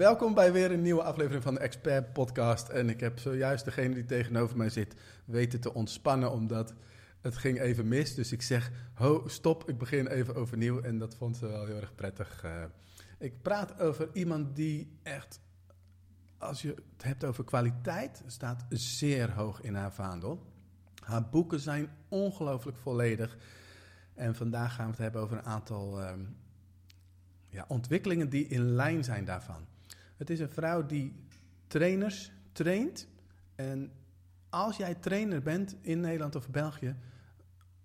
Welkom bij weer een nieuwe aflevering van de Expert Podcast. En ik heb zojuist degene die tegenover mij zit weten te ontspannen, omdat het ging even mis. Dus ik zeg, stop, ik begin even overnieuw. En dat vond ze wel heel erg prettig. Uh, ik praat over iemand die echt, als je het hebt over kwaliteit, staat zeer hoog in haar vaandel. Haar boeken zijn ongelooflijk volledig. En vandaag gaan we het hebben over een aantal um, ja, ontwikkelingen die in lijn zijn daarvan. Het is een vrouw die trainers traint. En als jij trainer bent in Nederland of België,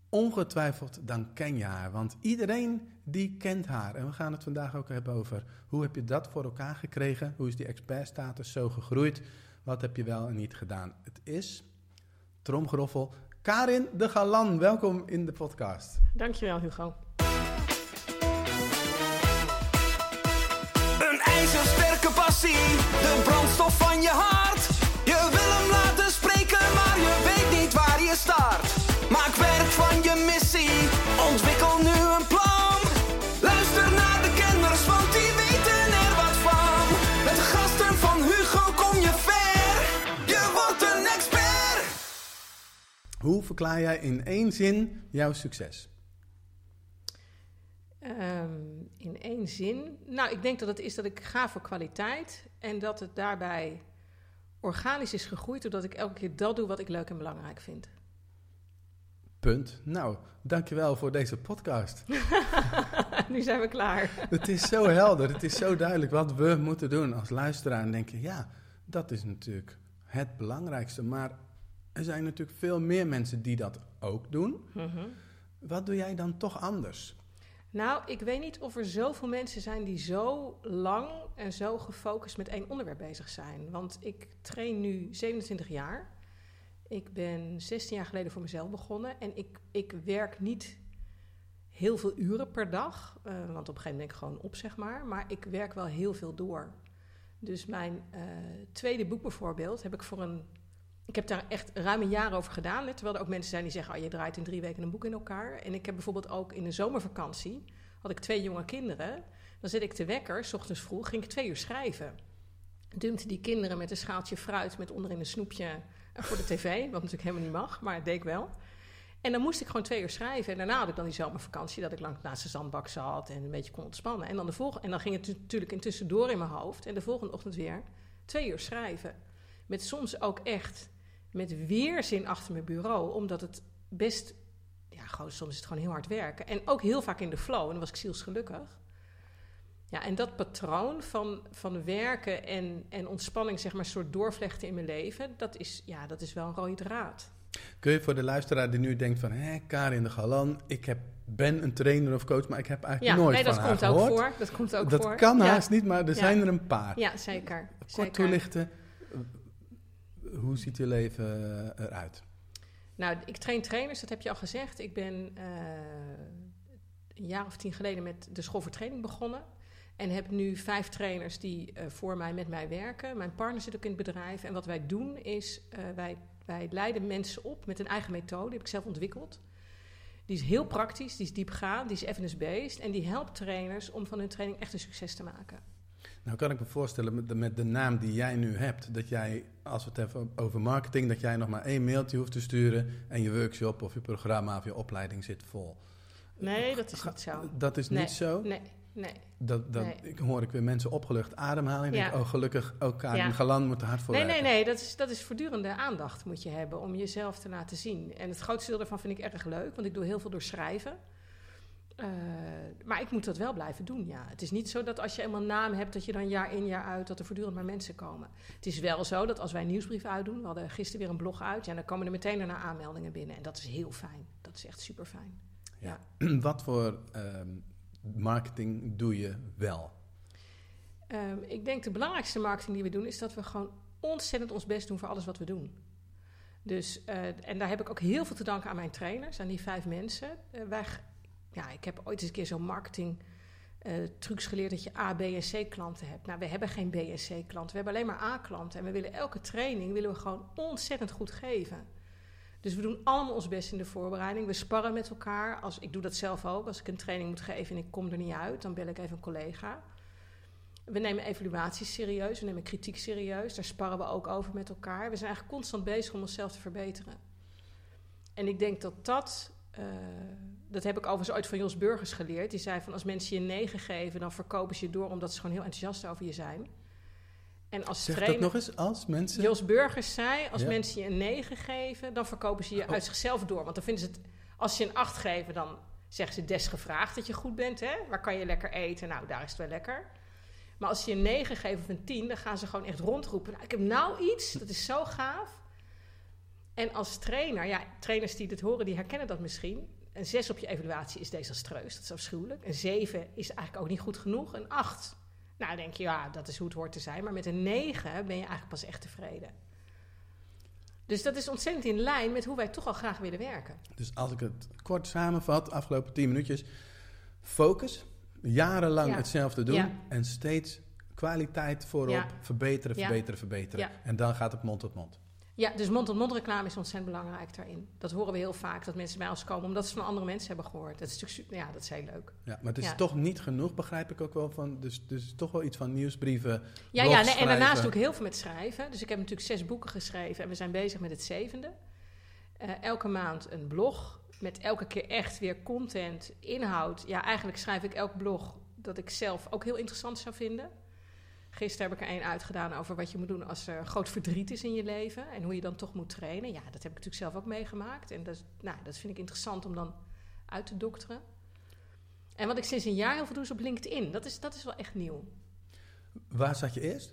ongetwijfeld dan ken je haar. Want iedereen die kent haar. En we gaan het vandaag ook hebben over hoe heb je dat voor elkaar gekregen? Hoe is die expertstatus zo gegroeid? Wat heb je wel en niet gedaan? Het is, tromgeroffel, Karin de Galan. Welkom in de podcast. Dankjewel Hugo. Passie, de brandstof van je hart. Je wil hem laten spreken, maar je weet niet waar je start. Maak werk van je missie, ontwikkel nu een plan. Luister naar de kenners, want die weten er wat van. Met gasten van Hugo kom je ver, je wordt een expert. Hoe verklaar jij in één zin jouw succes? Um, in één zin. Nou, ik denk dat het is dat ik ga voor kwaliteit en dat het daarbij organisch is gegroeid doordat ik elke keer dat doe wat ik leuk en belangrijk vind. Punt. Nou, dankjewel voor deze podcast. nu zijn we klaar. het is zo helder, het is zo duidelijk wat we moeten doen als luisteraar. En denken, ja, dat is natuurlijk het belangrijkste. Maar er zijn natuurlijk veel meer mensen die dat ook doen. Mm -hmm. Wat doe jij dan toch anders? Nou, ik weet niet of er zoveel mensen zijn die zo lang en zo gefocust met één onderwerp bezig zijn. Want ik train nu 27 jaar. Ik ben 16 jaar geleden voor mezelf begonnen. En ik, ik werk niet heel veel uren per dag. Uh, want op een gegeven moment ben ik gewoon op, zeg maar. Maar ik werk wel heel veel door. Dus mijn uh, tweede boek bijvoorbeeld heb ik voor een... Ik heb daar echt ruim een jaar over gedaan. Terwijl er ook mensen zijn die zeggen... Oh, je draait in drie weken een boek in elkaar. En ik heb bijvoorbeeld ook in de zomervakantie... had ik twee jonge kinderen. Dan zet ik de wekker, s ochtends vroeg, ging ik twee uur schrijven. Dumpte die kinderen met een schaaltje fruit... met onderin een snoepje voor de tv. Wat natuurlijk helemaal niet mag, maar het deed ik wel. En dan moest ik gewoon twee uur schrijven. En daarna had ik dan die zomervakantie... dat ik lang naast de zandbak zat en een beetje kon ontspannen. En dan, de volgende, en dan ging het natuurlijk intussen door in mijn hoofd. En de volgende ochtend weer twee uur schrijven. Met soms ook echt met weerzin achter mijn bureau. Omdat het best... Ja, gewoon, soms is het gewoon heel hard werken. En ook heel vaak in de flow. En dan was ik zielsgelukkig. Ja, en dat patroon van, van werken en, en ontspanning, zeg maar, een soort doorvlechten in mijn leven, dat is, ja, dat is wel een rode draad. Kun je voor de luisteraar die nu denkt van, hé, Karin de Galan, ik heb, ben een trainer of coach, maar ik heb eigenlijk ja, nooit nee, van dat haar komt gehoord. Ook voor. Dat komt ook dat voor. kan ja. haast niet, maar er zijn er een paar. Ja, zeker. Kort zeker. toelichten, hoe ziet je leven eh, eruit? Nou, ik train trainers, dat heb je al gezegd. Ik ben uh, een jaar of tien geleden met de school voor training begonnen. En heb nu vijf trainers die uh, voor mij, met mij werken. Mijn partner zit ook in het bedrijf. En wat wij doen is, wij, wij leiden mensen op met een eigen methode. Die heb ik zelf ontwikkeld. Die is heel praktisch, die is diepgaand, die is evidence-based. En die helpt trainers om van hun training echt een succes te maken. Nou kan ik me voorstellen met de, met de naam die jij nu hebt... dat jij, als we het even over marketing... dat jij nog maar één mailtje hoeft te sturen... en je workshop of je programma of je opleiding zit vol. Nee, dat is niet zo. Dat is nee, niet zo? Nee, nee. Dat, dat Nee. ik hoor ik weer mensen opgelucht ademhalen. En Ja. denk, oh gelukkig, ook Karin Ja. Galan moet er hard voor Nee, nee, werken. nee, dat is, dat is voortdurende aandacht moet je hebben om jezelf te laten zien. En het grootste deel daarvan vind ik erg leuk, want ik doe heel veel door schrijven. Eh, maar ik moet dat wel blijven doen, ja. Het is niet zo dat als je eenmaal een naam hebt, dat je dan jaar in jaar uit, dat er voortdurend maar mensen komen. Het is wel zo dat als wij een nieuwsbrief uitdoen, we hadden gisteren weer een blog uit, ja, dan komen er meteen daarna aanmeldingen binnen. En dat is heel fijn. Dat is echt super fijn. Ja. Wat voor ehm, marketing doe je wel? Ehm, ik denk de belangrijkste marketing die we doen, is dat we gewoon ontzettend ons best doen voor alles wat we doen. Dus, eh, en daar heb ik ook heel veel te danken aan mijn trainers, aan die vijf mensen. Eh, wij, ja, ik heb ooit eens een keer zo'n marketing eh, trucs geleerd dat je A, B en C klanten hebt. Nou, we hebben geen B en C klanten, we hebben alleen maar A klanten. En we willen elke training willen we gewoon ontzettend goed geven. Dus we doen allemaal ons best in de voorbereiding. We sparren met elkaar. Als, ik doe dat zelf ook. Als ik een training moet geven en ik kom er niet uit, dan bel ik even een collega. We nemen evaluaties serieus, we nemen kritiek serieus. Daar sparren we ook over met elkaar. We zijn eigenlijk constant bezig om onszelf te verbeteren. En ik denk dat dat, eh, dat heb ik overigens ooit van Jos Burgers geleerd. Die zei van als mensen je een 9 geven, dan verkopen ze je door omdat ze gewoon heel enthousiast over je zijn. En als Zeg trainer, dat nog eens als mensen. Jos Burgers zei, als Ja. mensen je een 9 geven, dan verkopen ze je Oh. uit zichzelf door. Want dan vinden ze het, als ze je een 8 geven, dan zeggen ze desgevraagd dat je goed bent. Hè? Waar kan je lekker eten? Nou, daar is het wel lekker. Maar als ze je een 9 geven of een 10, dan gaan ze gewoon echt rondroepen. Nou, ik heb nou iets, dat is zo gaaf. En als trainer, ja, trainers die dit horen, die herkennen dat misschien. Een 6 op je evaluatie is desastreus, dat is afschuwelijk. Een 7 is eigenlijk ook niet goed genoeg. Een 8, nou dan denk je, ja, dat is hoe het hoort te zijn. Maar met een 9 ben je eigenlijk pas echt tevreden. Dus dat is ontzettend in lijn met hoe wij toch al graag willen werken. Dus als ik het kort samenvat, afgelopen 10 minuutjes. Focus, jarenlang Ja. hetzelfde doen Ja. en steeds kwaliteit voorop, Ja. verbeteren, verbeteren, verbeteren. En dan gaat het mond tot mond. Ja, dus mond-tot-mond reclame is ontzettend belangrijk daarin. Dat horen we heel vaak, dat mensen bij ons komen omdat ze van andere mensen hebben gehoord. Dat is natuurlijk, ja, dat is heel leuk. Ja, maar het is Ja. toch niet genoeg, begrijp ik ook wel. Van, dus, dus toch wel iets van nieuwsbrieven. Ja, ja nee, en daarnaast doe ik heel veel met schrijven. Dus ik heb natuurlijk zes boeken geschreven en we zijn bezig met het zevende. Eh, elke maand een blog met elke keer echt weer content, inhoud. Ja, eigenlijk schrijf ik elk blog dat ik zelf ook heel interessant zou vinden. Gisteren heb ik er één uitgedaan over wat je moet doen als er groot verdriet is in je leven. En hoe je dan toch moet trainen. Ja, dat heb ik natuurlijk zelf ook meegemaakt. En dat, nou, dat vind ik interessant om dan uit te dokteren. En wat ik sinds een jaar heel veel doe is op LinkedIn. Dat is, dat is wel echt nieuw. Waar zat je eerst?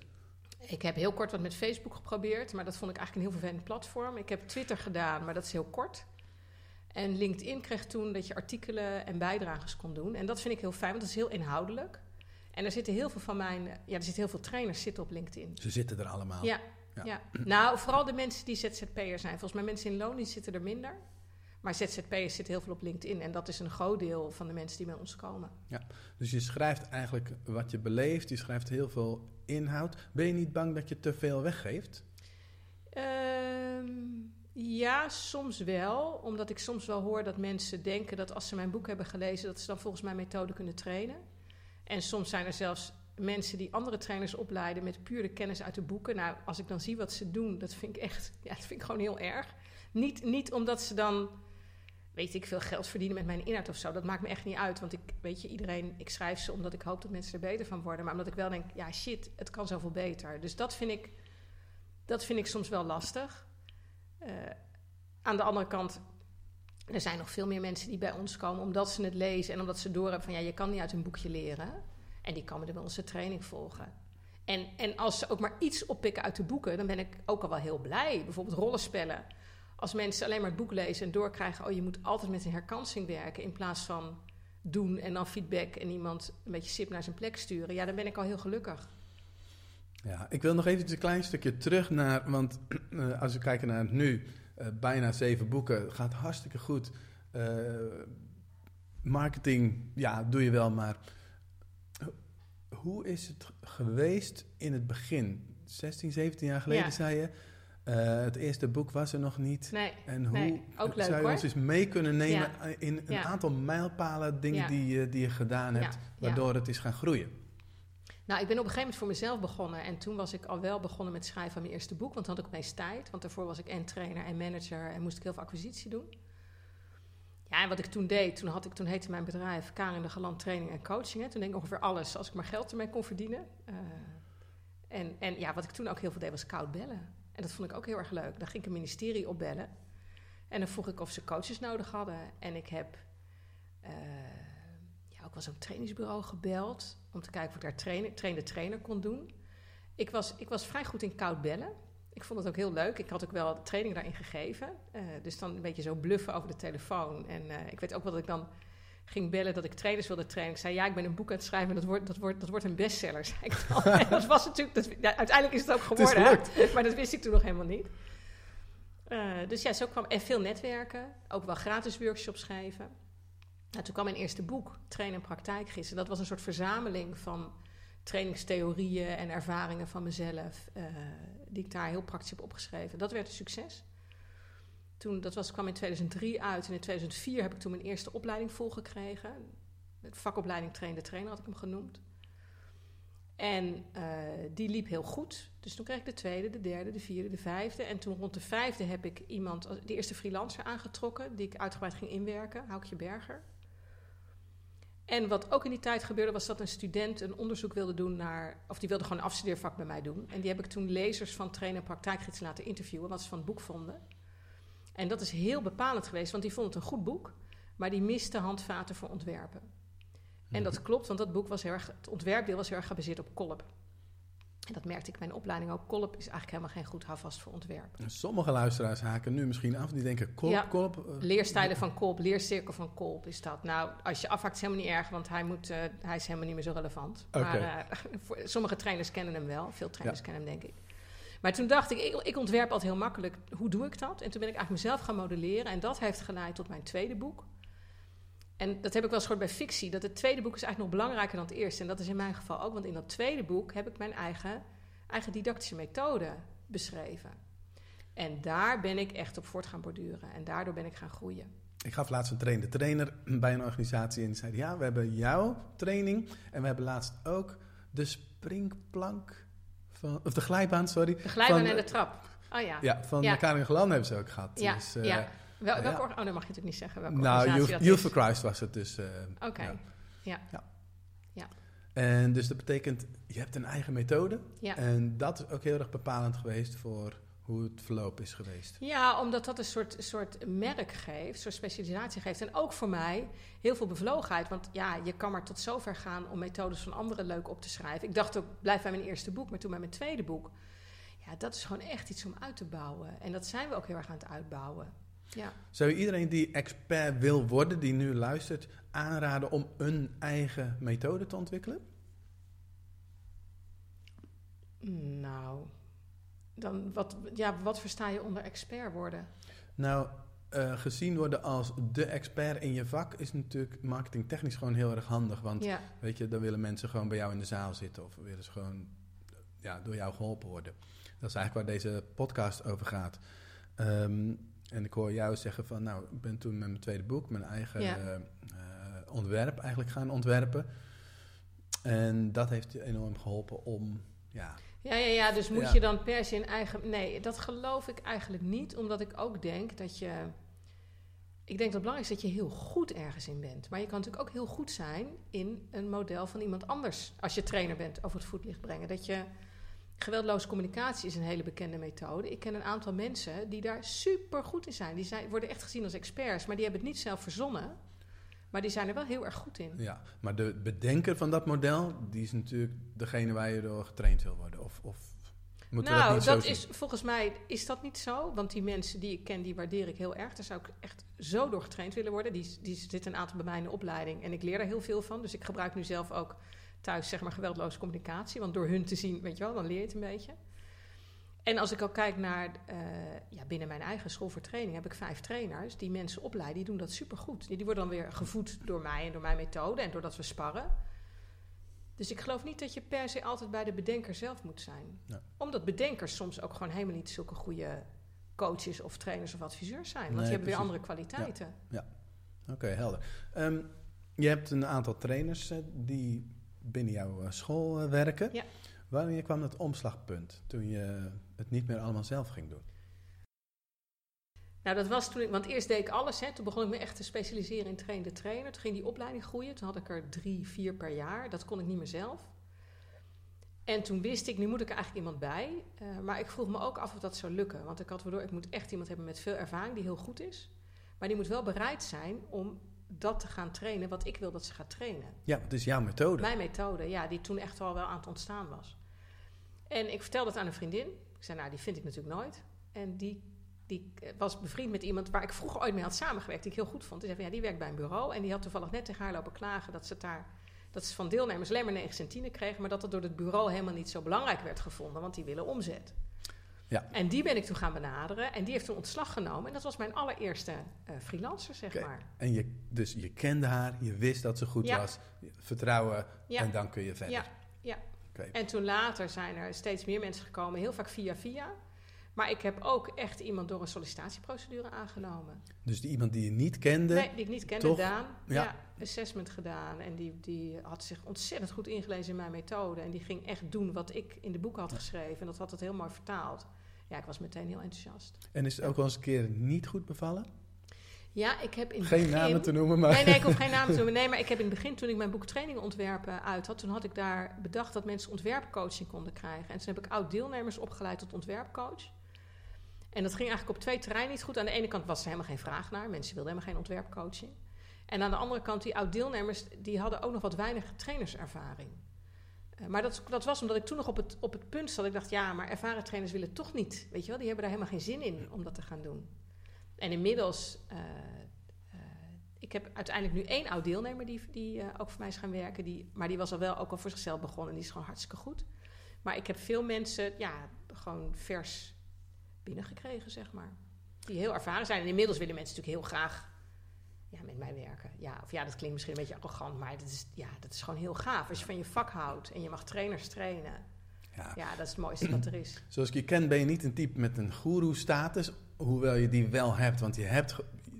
Ik heb heel kort wat met Facebook geprobeerd, maar dat vond ik eigenlijk een heel vervelend platform. Ik heb Twitter gedaan, maar dat is heel kort. En LinkedIn kreeg toen dat je artikelen en bijdrages kon doen. En dat vind ik heel fijn, want dat is heel inhoudelijk. En er zitten heel veel van mijn, ja, er zitten heel veel trainers zitten op LinkedIn. Ze zitten er allemaal. Ja, Ja. ja. nou, vooral de mensen die ZZP'er zijn. Volgens mij mensen in loon die zitten er minder. Maar ZZP'ers zitten heel veel op LinkedIn. En dat is een groot deel van de mensen die bij ons komen. Dus je schrijft eigenlijk wat je beleeft. Je schrijft heel veel inhoud. Ben je niet bang dat je te veel weggeeft? Ehm, ja, soms wel. Omdat ik soms wel hoor dat mensen denken dat als ze mijn boek hebben gelezen, dat ze dan volgens mijn methode kunnen trainen. En soms zijn er zelfs mensen die andere trainers opleiden met puur de kennis uit de boeken. Nou, als ik dan zie wat ze doen, dat vind ik echt, ja, dat vind ik gewoon heel erg. Niet, niet omdat ze dan, weet ik, veel geld verdienen met mijn inhoud of zo. Dat maakt me echt niet uit. Want ik, weet je, iedereen, ik schrijf ze omdat ik hoop dat mensen er beter van worden. Maar omdat ik wel denk, ja, shit, het kan zoveel beter. Dus dat vind ik, dat vind ik soms wel lastig. Eh, aan de andere kant, er zijn nog veel meer mensen die bij ons komen omdat ze het lezen en omdat ze doorhebben van ja, je kan niet uit een boekje leren. En die komen er bij onze training volgen. En, en als ze ook maar iets oppikken uit de boeken, dan ben ik ook al wel heel blij. Bijvoorbeeld rollenspellen. Als mensen alleen maar het boek lezen en doorkrijgen, oh je moet altijd met een herkansing werken in plaats van doen en dan feedback en iemand een beetje sip naar zijn plek sturen. Ja, dan ben ik al heel gelukkig. Ja, ik wil nog even een klein stukje terug naar, want eh, als we kijken naar het nu, eh, bijna zeven boeken, gaat hartstikke goed. Eh, marketing, ja, doe je wel, maar ho- hoe is het geweest in het begin? 16, 17 jaar geleden Ja. zei je, eh, het eerste boek was er nog niet. Nee, En hoe Nee, ook leuk, zou je hoor. ons eens mee kunnen nemen Ja. in een Ja. aantal mijlpalen, dingen die, je- die je gedaan hebt, waardoor het is gaan groeien? Nou, ik ben op een gegeven moment voor mezelf begonnen. En toen was ik al wel begonnen met schrijven van mijn eerste boek. Want dan had ik opeens tijd. Want daarvoor was ik en trainer en manager. En moest ik heel veel acquisitie doen. Ja, en wat ik toen deed, toen, had ik, toen heette mijn bedrijf Karin de Galant Training en Coaching. Hè. Toen deed ik ongeveer alles als ik maar geld ermee kon verdienen. Eh, en, en ja, wat ik toen ook heel veel deed, was koud bellen. En dat vond ik ook heel erg leuk. Dan ging ik een ministerie opbellen. En dan vroeg ik of ze coaches nodig hadden. En ik heb eh, ja, ook wel zo'n trainingsbureau gebeld. Om te kijken of ik daar trainen, trainde trainer kon doen. Ik was, ik was vrij goed in koud bellen. Ik vond het ook heel leuk. Ik had ook wel training daarin gegeven. Eh, dus dan een beetje zo bluffen over de telefoon. En eh, ik weet ook wel dat ik dan ging bellen dat ik trainers wilde trainen. Ik zei, ja, ik ben een boek aan het schrijven en dat wordt, dat wordt, dat wordt een bestseller, zei ik dan. en dat was natuurlijk, dat, ja, uiteindelijk is het ook Het geworden. maar dat wist ik toen nog helemaal niet. Eh, dus ja, zo kwam en veel netwerken. Ook wel gratis workshops geven. Nou, toen kwam mijn eerste boek, Trainen en Praktijkgissen. Dat was een soort verzameling van trainingstheorieën en ervaringen van mezelf, eh, die ik daar heel praktisch heb opgeschreven. Dat werd een succes. Toen, dat was, kwam in 2003 uit en in 2004 heb ik toen mijn eerste opleiding volgekregen. De vakopleiding trainde trainer had ik hem genoemd. En eh, die liep heel goed. Dus toen kreeg ik de tweede, de derde, de vierde, de vijfde. En toen rond de vijfde heb ik iemand, de eerste freelancer aangetrokken, die ik uitgebreid ging inwerken, Houkje Berger. En wat ook in die tijd gebeurde, was dat een student een onderzoek wilde doen naar, of die wilde gewoon een afstudeervak bij mij doen. En die heb ik toen lezers van trainer en praktijkgids laten interviewen, wat ze van het boek vonden. En dat is heel bepalend geweest, want die vond het een goed boek, maar die miste handvaten voor ontwerpen. En dat klopt, want dat boek was heel erg, het ontwerpdeel was heel erg gebaseerd op kolp. En dat merkte ik in mijn opleiding ook. Kolp is eigenlijk helemaal geen goed houvast voor ontwerp. Sommige luisteraars haken nu misschien af. Die denken, kop, Ja. kop. eh, Leerstijlen van Kolp, leercirkel van Kolp is dat. Nou, als je afhaakt is helemaal niet erg, want hij, moet, eh, hij is helemaal niet meer zo relevant. Maar eh, voor, sommige trainers kennen hem wel. Veel trainers kennen hem, denk ik. Maar toen dacht ik, ik, ik ontwerp altijd heel makkelijk. Hoe doe ik dat? En toen ben ik eigenlijk mezelf gaan modelleren. En dat heeft geleid tot mijn tweede boek. En dat heb ik wel eens gehoord bij fictie. Dat het tweede boek is eigenlijk nog belangrijker dan het eerste. En dat is in mijn geval ook. Want in dat tweede boek heb ik mijn eigen, eigen didactische methode beschreven. En daar ben ik echt op voort gaan borduren. En daardoor ben ik gaan groeien. Ik gaf laatst een trainer, trainer bij een organisatie en die zei: Ja, we hebben jouw training en we hebben laatst ook de springplank van, of de glijbaan, sorry. De glijbaan van, en de trap. Oh ja. Ja, van Ja. Karin Gelan hebben ze ook gehad. Ja, Dus, eh, ja. Wel, ja. welke orga- Oh, dat mag je natuurlijk niet zeggen. Welke Nou, Youth, dat Youth is. for Christ was het dus. eh, Oké. ja. Ja. Ja. Ja. En dus dat betekent, je hebt een eigen methode. Ja. En dat is ook heel erg bepalend geweest voor hoe het verloop is geweest. Ja, omdat dat een soort, soort merk geeft, een soort specialisatie geeft. En ook voor mij heel veel bevlogenheid. Want ja, je kan maar tot zover gaan om methodes van anderen leuk op te schrijven. Ik dacht ook, blijf bij mijn eerste boek, maar toen bij mijn tweede boek. Ja, dat is gewoon echt iets om uit te bouwen. En dat zijn we ook heel erg aan het uitbouwen. Ja. Zou je iedereen die expert wil worden, die nu luistert, aanraden om een eigen methode te ontwikkelen? Nou, dan wat, ja, wat versta je onder expert worden? Nou, eh, gezien worden als de expert in je vak is natuurlijk marketingtechnisch gewoon heel erg handig. Want Ja, weet je, dan willen mensen gewoon bij jou in de zaal zitten of willen ze gewoon ja, door jou geholpen worden. Dat is eigenlijk waar deze podcast over gaat. Ehm, en ik hoor jou zeggen van, nou, ik ben toen met mijn tweede boek mijn eigen Ja. eh, ontwerp eigenlijk gaan ontwerpen. En dat heeft enorm geholpen om, ja, Ja, ja, ja, dus moet Ja. je dan per se een eigen... Nee, dat geloof ik eigenlijk niet, omdat ik ook denk dat je... Ik denk dat het belangrijk is dat je heel goed ergens in bent. Maar je kan natuurlijk ook heel goed zijn in een model van iemand anders. Als je trainer bent over het voetlicht brengen. Dat je... Geweldloze communicatie is een hele bekende methode. Ik ken een aantal mensen die daar super goed in zijn. Die zijn, worden echt gezien als experts, maar die hebben het niet zelf verzonnen. Maar die zijn er wel heel erg goed in. Ja, maar de bedenker van dat model, die is natuurlijk degene waar je door getraind wil worden. Of, of moeten we nou, dat niet dat is volgens mij is dat niet zo. Want die mensen die ik ken, die waardeer ik heel erg. Daar zou ik echt zo door getraind willen worden. Die, die zitten een aantal bij mij in de opleiding. En ik leer daar heel veel van. Dus ik gebruik nu zelf ook thuis zeg maar geweldloze communicatie. Want door hun te zien, weet je wel, dan leer je het een beetje. En als ik ook kijk naar eh, ja, binnen mijn eigen school voor training, heb ik vijf trainers die mensen opleiden. Die doen dat supergoed. Die, die worden dan weer gevoed door mij en door mijn methode en doordat we sparren. Dus ik geloof niet dat je per se altijd bij de bedenker zelf moet zijn. Ja. Omdat bedenkers soms ook gewoon helemaal niet zulke goede coaches of trainers of adviseurs zijn. Want Nee, die hebben weer andere kwaliteiten. Oké, helder. Ehm, je hebt een aantal trainers die binnen jouw eh, school eh, werken. Ja. Wanneer kwam het omslagpunt toen je het niet meer allemaal zelf ging doen? Nou, dat was toen ik, want eerst deed ik alles. Hè. Toen begon ik me echt te specialiseren in train de trainer. Toen ging die opleiding groeien. Toen had ik er drie, vier per jaar. Dat kon ik niet meer zelf. En toen wist ik, nu moet ik er eigenlijk iemand bij. Eh, maar ik vroeg me ook af of dat zou lukken. Want ik had waardoor, ik moet echt iemand hebben met veel ervaring die heel goed is. Maar die moet wel bereid zijn om dat te gaan trainen wat ik wil dat ze gaat trainen. Ja, het is jouw methode. Mijn methode, ja, die toen echt al wel aan het ontstaan was. En ik vertelde het aan een vriendin. Ik zei, nou, die vind ik natuurlijk nooit. En die, die was bevriend met iemand waar ik vroeger ooit mee had samengewerkt, die ik heel goed vond. Die zei van, ja, die werkt bij een bureau. En die had toevallig net tegen haar lopen klagen dat ze daar... Dat ze van deelnemers alleen maar 9 centine kregen, maar dat het door het bureau helemaal niet zo belangrijk werd gevonden, want die willen omzet. Ja. En die ben ik toen gaan benaderen en die heeft toen ontslag genomen. En dat was mijn allereerste eh, freelancer, zeg maar. En je, dus je kende haar, je wist dat ze goed Ja. was, vertrouwen Ja. en dan kun je verder. Ja, ja. Oké. En toen later zijn er steeds meer mensen gekomen, heel vaak via via. Maar ik heb ook echt iemand door een sollicitatieprocedure aangenomen. Dus die iemand die je niet kende. Nee, die ik niet kende, toch? Daan. Ja. Ja. assessment gedaan. En die, die had zich ontzettend goed ingelezen in mijn methode. En die ging echt doen wat ik in de boek had geschreven. En dat had het heel mooi vertaald. Ja, ik was meteen heel enthousiast. En is het ook wel eens een keer niet goed bevallen? Ja, ik heb in Geen begin... namen te noemen, maar... Nee, nee, ik hoef geen namen te noemen. Nee, maar ik heb in het begin, toen ik mijn boek Trainingen Ontwerpen uit had... toen had ik daar bedacht dat mensen ontwerpcoaching konden krijgen. En toen heb ik oud-deelnemers opgeleid tot ontwerpcoach. En dat ging eigenlijk op twee terreinen niet goed. Aan de ene kant was er helemaal geen vraag naar. Mensen wilden helemaal geen ontwerpcoaching. En aan de andere kant, die oud-deelnemers... die hadden ook nog wat weinig trainerservaring. Eh, maar dat, dat was omdat ik toen nog op het, op het punt zat. Ik dacht, ja, maar ervaren trainers willen toch niet. Weet je wel, die hebben daar helemaal geen zin in om dat te gaan doen. En inmiddels, eh, eh, ik heb uiteindelijk nu één oud deelnemer die, die ook voor mij is gaan werken. Die, maar die was al wel ook al voor zichzelf begonnen en die is gewoon hartstikke goed. Maar ik heb veel mensen, ja, gewoon vers binnengekregen, zeg maar. Die heel ervaren zijn. En inmiddels willen mensen natuurlijk heel graag ja, met mij werken. Ja, of ja, dat klinkt misschien een beetje arrogant, maar dat is, ja, dat is gewoon heel gaaf. Als je van je vak houdt en je mag trainers trainen. Ja. Ja, dat is het mooiste wat er is. Zoals ik je ken ben je niet een type met een guru-status, hoewel je die wel hebt, want je, hebt,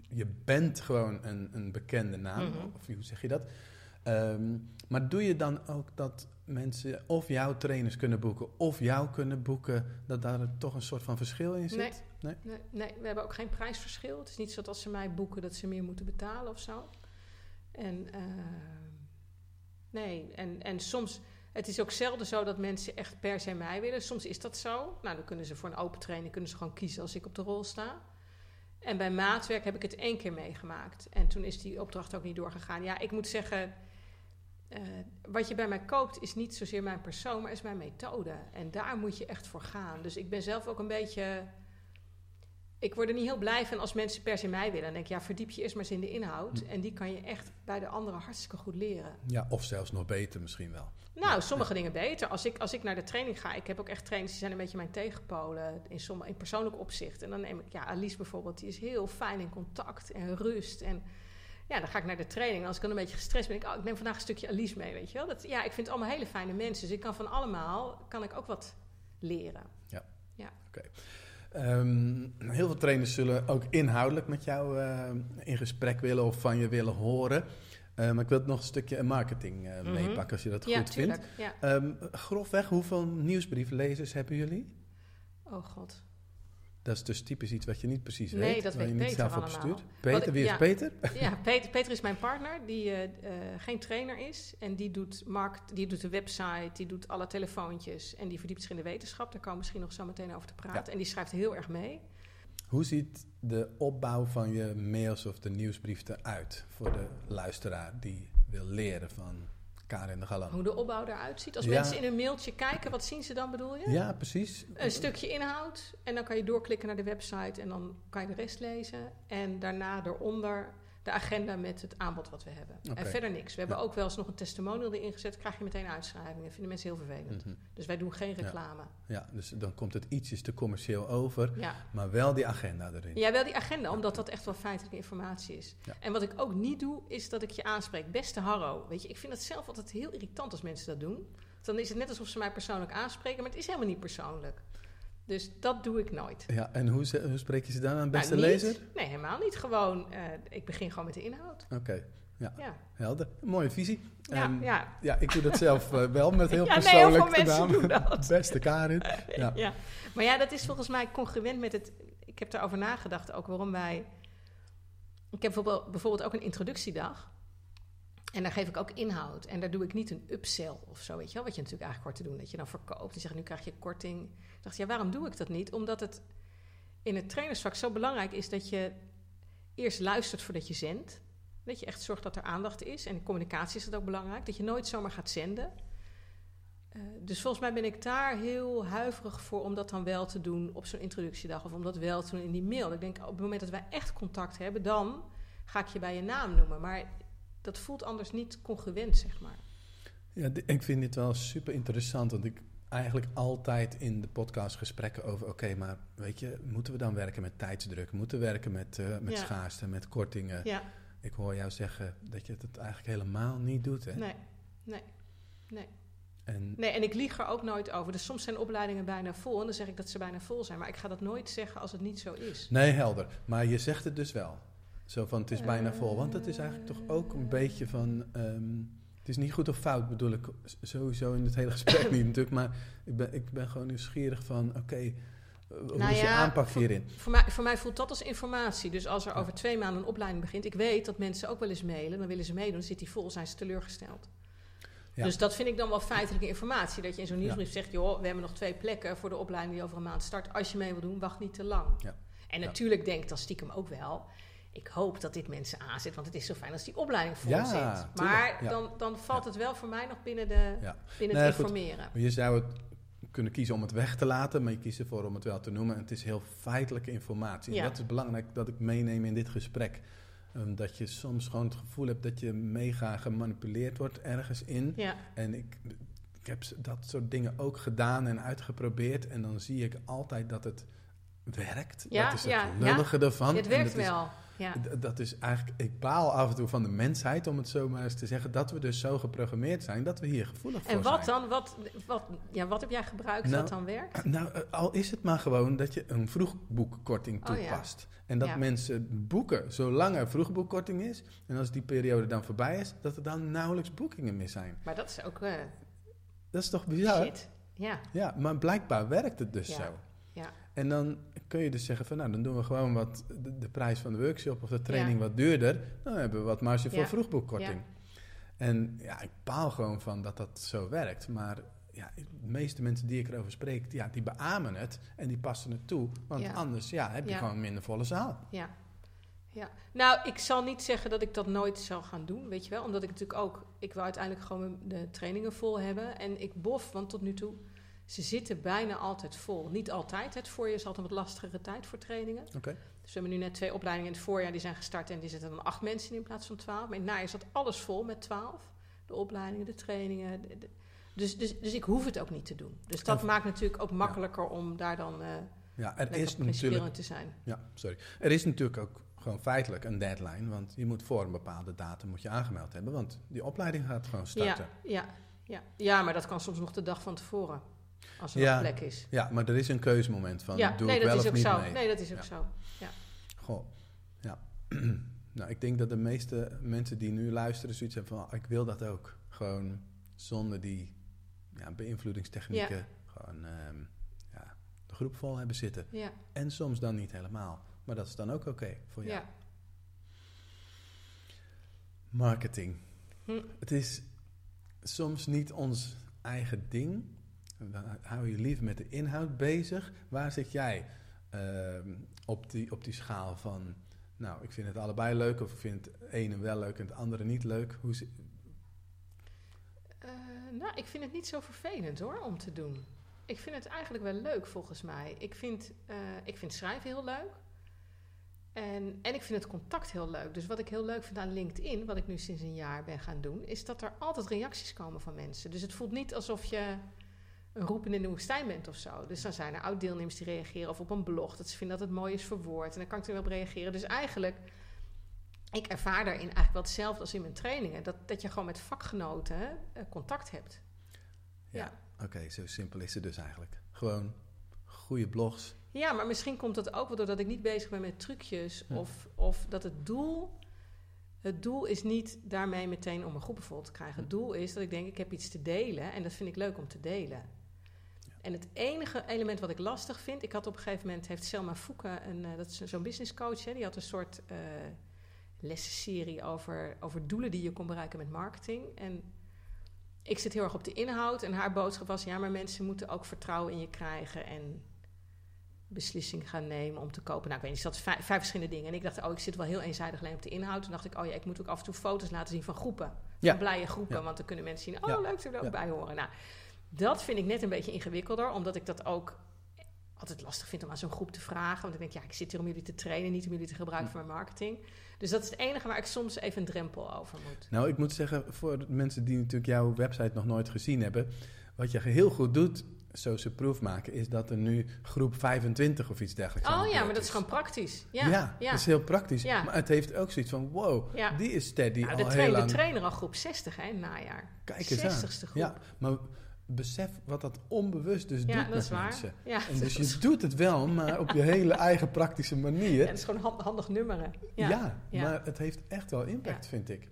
je bent gewoon een, een bekende naam, Mhm. of hoe zeg je dat? Ehm, maar doe je dan ook dat mensen of jouw trainers kunnen boeken, of jou kunnen boeken, dat daar toch een soort van verschil in zit? Nee. Nee? Nee, nee, we hebben ook geen prijsverschil. Het is niet zo dat als ze mij boeken dat ze meer moeten betalen of zo. En eh, nee, en, en soms, het is ook zelden zo dat mensen echt per se mij willen. Soms is dat zo. Nou, dan kunnen ze voor een open training kunnen ze gewoon kiezen als ik op de rol sta. En bij maatwerk heb ik het één keer meegemaakt. En toen is die opdracht ook niet doorgegaan. Ja, ik moet zeggen, wat je bij mij koopt is niet zozeer mijn persoon, maar is mijn methode. En daar moet je echt voor gaan. Dus ik ben zelf ook een beetje ik word er niet heel blij van als mensen per se mij willen. Dan denk ik, ja, verdiep je eerst maar eens in de inhoud. Hm. En die kan je echt bij de anderen hartstikke goed leren. Ja, of zelfs nog beter misschien wel. Nou, sommige dingen beter. Als ik, als ik naar de training ga, ik heb ook echt trainers die zijn een beetje mijn tegenpolen in, sommige, in persoonlijk opzicht. En dan neem ik, ja, Alice bijvoorbeeld, die is heel fijn in contact en rust. En ja, dan ga ik naar de training. Als ik dan een beetje gestrest ben, denk ik, oh, ik neem vandaag een stukje Alice mee, weet je wel. Dat, ja, ik vind het allemaal hele fijne mensen. Dus ik kan van allemaal, kan ik ook wat leren. Ehm, heel veel trainers zullen ook inhoudelijk met jou eh, in gesprek willen of van je willen horen. Eh, maar ik wil het nog een stukje marketing eh, Mhm. meepakken als je dat ja, goed vindt. Ja. Ehm, grofweg, hoeveel nieuwsbrieflezers hebben jullie? Oh god. Dat is dus typisch iets wat je niet precies Nee, weet. dat waar weet je niet Peter zelf op stuurt. Peter, Wat- wie is ja. Peter? Ja, Peter, Peter is mijn partner, die eh, eh, geen trainer is. En die doet, markt, die doet de website, die doet alle telefoontjes. En die verdiept zich in de wetenschap. Daar komen we misschien nog zo meteen over te praten. En die schrijft heel erg mee. Hoe ziet de opbouw van je mails of de nieuwsbrief eruit voor de luisteraar die wil leren van Karin de Galan? Hoe de opbouw eruit ziet. Als Ja. mensen in een mailtje kijken, wat zien ze dan bedoel je? Ja, precies. Een stukje inhoud. En dan kan je doorklikken naar de website. En dan kan je de rest lezen. En daarna eronder de agenda met het aanbod wat we hebben. En verder niks. We hebben Ja. ook wel eens nog een testimonial erin gezet. krijg je meteen uitschrijvingen. vinden mensen heel vervelend. Mhm. Dus wij doen geen reclame. Ja, dus dan komt het ietsjes te commercieel over, Ja. maar wel die agenda erin. ja, wel die agenda, omdat dat echt wel feitelijke informatie is. En wat ik ook niet doe, is dat ik je aanspreek. Beste Harro, weet je, ik vind het zelf altijd heel irritant als mensen dat doen. Dan is het net alsof ze mij persoonlijk aanspreken, maar het is helemaal niet persoonlijk. Dus dat doe ik nooit. Ja, en hoe, ze- hoe spreek je ze dan aan, beste Nou, niet. lezer? Nee, helemaal niet. Gewoon, eh, ik begin gewoon met de inhoud. Oké, Ja, helder. Mooie visie. ja, Ehm, ja. ja, ik doe dat zelf eh, wel met heel Ja, nee, heel persoonlijk veel mensen gedaan. doen dat. Beste Karin. Ja. ja. Maar ja, dat is volgens mij congruent met het... Ik heb daarover nagedacht ook waarom wij... Ik heb bijvoorbeeld, bijvoorbeeld ook een introductiedag. En daar geef ik ook inhoud. En daar doe ik niet een upsell of zo, weet je wel. Wat je natuurlijk eigenlijk hoort te doen. Dat je dan verkoopt en zegt, nu krijg je korting. Ik dacht, ja, waarom doe ik dat niet? Omdat het in het trainersvak zo belangrijk is dat je eerst luistert voordat je zendt. Dat je echt zorgt dat er aandacht is. En communicatie is dat ook belangrijk. Dat je nooit zomaar gaat zenden. Eh, dus volgens mij ben ik daar heel huiverig voor om dat dan wel te doen op zo'n introductiedag. Of om dat wel te doen in die mail. Ik denk, op het moment dat wij echt contact hebben, dan ga ik je bij je naam noemen. Maar dat voelt anders niet congruent, zeg maar. Ja, ik vind dit wel super interessant, want ik eigenlijk altijd in de podcast gesprekken over, oké, maar weet je, moeten we dan werken met tijdsdruk? Moeten we werken met, eh, met Ja. schaarste, met kortingen? Ja, Ik hoor jou zeggen dat je het eigenlijk helemaal niet doet, hè? nee, nee, nee. En Nee, en ik lieg er ook nooit over. Dus soms zijn opleidingen bijna vol en dan zeg ik dat ze bijna vol zijn. Maar ik ga dat nooit zeggen als het niet zo is. Nee, helder. Maar je zegt het dus wel. Zo van, het is bijna vol. Want het is eigenlijk toch ook een beetje van... ehm, het is niet goed of fout, bedoel ik sowieso in het hele gesprek niet natuurlijk. Maar ik ben, ik ben gewoon nieuwsgierig van, oké, eh, hoe Nou is je ja, aanpak hierin? Voor mij, voor mij voelt dat als informatie. Dus als er over twee maanden een opleiding begint... Ik weet dat mensen ook wel eens mailen. Dan willen ze meedoen, dan zit die vol, zijn ze teleurgesteld. Ja. Dus dat vind ik dan wel feitelijke informatie. Dat je in zo'n Ja. nieuwsbrief zegt... joh, we hebben nog twee plekken voor de opleiding die over een maand start. Als je mee wil doen, wacht niet te lang. Ja. En natuurlijk denk ik dan stiekem ook wel... ik hoop dat dit mensen aanzet, want het is zo fijn als die opleiding vol Ja, zit. tuurlijk, Maar ja. dan, dan valt Ja. het wel voor mij nog binnen, de, Ja. binnen Nee, het goed. informeren. Je zou het kunnen kiezen om het weg te laten, maar je kiest ervoor om het wel te noemen. En het is heel feitelijke informatie. Ja. En dat is belangrijk dat ik meeneem in dit gesprek. Ehm, dat je soms gewoon het gevoel hebt dat je mega gemanipuleerd wordt ergens in. Ja, En ik, ik heb dat soort dingen ook gedaan en uitgeprobeerd. En dan zie ik altijd dat het werkt. Ja, dat is het ja, lullige ervan. het werkt is- wel. Ja. Dat is eigenlijk, ik baal af en toe van de mensheid, om het zo maar eens te zeggen, dat we dus zo geprogrammeerd zijn dat we hier gevoelig voor En wat zijn. dan? Wat, wat, ja, wat heb jij gebruikt Nou, dat dan werkt? Nou, eh, al is het maar gewoon dat je een vroegboekkorting Oh ja. toepast. En dat Ja. mensen boeken zolang er vroegboekkorting is. En als die periode dan voorbij is, dat er dan nauwelijks boekingen meer zijn. Maar dat is ook eh, Dat is toch bizar? shit. Ja, Ja, maar blijkbaar werkt het dus zo. Ja. En dan kun je dus zeggen van, nou, dan doen we gewoon wat de, de prijs van de workshop of de training Ja. wat duurder. Dan hebben we wat marge voor Ja. vroegboekkorting. En ja, ik paal gewoon van dat dat zo werkt. Maar ja, de meeste mensen die ik erover spreek, ja, die beamen het en die passen het toe. Want anders ja, heb je gewoon een minder volle zaal. Ja. ja. Nou, ik zal niet zeggen dat ik dat nooit zal gaan doen, weet je wel. Omdat ik natuurlijk ook... Ik wil uiteindelijk gewoon de trainingen vol hebben. En ik bof, want tot nu toe... Ze zitten bijna altijd vol. Niet altijd. Het voorjaar is altijd een wat lastigere tijd voor trainingen. Oké. Dus we hebben nu net twee opleidingen in het voorjaar die zijn gestart en die zitten dan acht mensen in in plaats van twaalf. Maar in het najaar zat alles vol met twaalf. De opleidingen, de trainingen. de- de- dus, dus, dus ik hoef het ook niet te doen. Dus dat En- maakt natuurlijk ook makkelijker om daar dan eh Ja, er is natuurlijk, te zijn. ja, sorry. Er is natuurlijk ook gewoon feitelijk een deadline. Want je moet voor een bepaalde datum moet je aangemeld hebben. Want die opleiding gaat gewoon starten. Ja, ja, ja. ja, maar dat kan soms nog de dag van tevoren. Als er Ja. nog plek is. Ja, maar er is een keuzemoment van, ja, doe nee, ik dat wel is of ook niet zo. mee. Nee, dat is ook Ja. zo. Goh, ja. nou, ik denk dat de meeste mensen die nu luisteren zoiets hebben van, "Oh, ik wil dat ook. Gewoon zonder die ja, beïnvloedingstechnieken. Gewoon ehm, ja, de groep vol hebben zitten. Ja, En soms dan niet helemaal. Maar dat is dan ook oké voor jou. ja. Marketing. Hm. Het is soms niet ons eigen ding. Houden je liever met de inhoud bezig. Waar zit jij ehm, op, die, op die schaal van... Nou, ik vind het allebei leuk of ik vind het ene wel leuk en het andere niet leuk. Hoe Eh, nou, ik vind het niet zo vervelend hoor, om te doen. Ik vind het eigenlijk wel leuk volgens mij. Ik vind, eh, ik vind schrijven heel leuk. En, en ik vind het contact heel leuk. Dus wat ik heel leuk vind aan LinkedIn, wat ik nu sinds een jaar ben gaan doen, is dat er altijd reacties komen van mensen. Dus het voelt niet alsof je roepen in de woestijn bent of zo. Dus dan zijn er oud-deelnemers die reageren of op een blog. Dat ze vinden dat het mooi is verwoord. En dan kan ik er wel op reageren. Dus eigenlijk, ik ervaar daarin eigenlijk wel hetzelfde als in mijn trainingen. Dat, dat je gewoon met vakgenoten eh, contact hebt. Ja. Oké, zo simpel is het dus eigenlijk. Gewoon goede blogs. Ja, maar misschien komt dat ook wel doordat ik niet bezig ben met trucjes. Of, of dat het doel... Het doel is niet daarmee meteen om een groep vol te krijgen. Het doel is dat ik denk, ik heb iets te delen. En dat vind ik leuk om te delen. En het enige element wat ik lastig vind... Ik had op een gegeven moment, heeft Selma Fouke... Een, eh, dat is zo'n business coach, hè, die had een soort eh lessenserie over, over doelen die je kon bereiken met marketing. En ik zit heel erg op de inhoud. En haar boodschap was, ja, maar mensen moeten ook vertrouwen in je krijgen... en beslissing gaan nemen om te kopen. Nou, ik weet niet, dat vijf, vijf verschillende dingen. En ik dacht, oh, ik zit wel heel eenzijdig alleen op de inhoud. Toen dacht ik, oh ja, ik moet ook af en toe foto's laten zien van groepen. Ja. Van blije groepen, Ja. want dan kunnen mensen zien, oh, Ja. leuk, ze er ook bij horen. Nou, dat vind ik net een beetje ingewikkelder, omdat ik dat ook altijd lastig vind om aan zo'n groep te vragen. Want ik denk, ja, ik zit hier om jullie te trainen, niet om jullie te gebruiken Hm. voor mijn marketing. Dus dat is het enige waar ik soms even een drempel over moet. Nou, ik moet zeggen, voor de mensen die natuurlijk jouw website nog nooit gezien hebben... Wat je heel goed doet, social proof maken, is dat er nu groep 25 of iets dergelijks Oh ja, maar dat is gewoon praktisch. Ja, Ja, ja. dat is heel praktisch. Ja. Maar het heeft ook zoiets van, wow, die is steady Nou, al de, heel lang. de trainer al groep 60 hè, najaar. Kijk eens aan. 60ste groep. Ja, maar besef wat dat onbewust dus Ja, doet dat met is waar. mensen. Ja, En dus je doet het wel, maar op je hele eigen praktische ja, manier. het is gewoon hand- handig nummeren. Ja, Ja. Ja. maar het heeft echt wel impact, Ja. vind ik.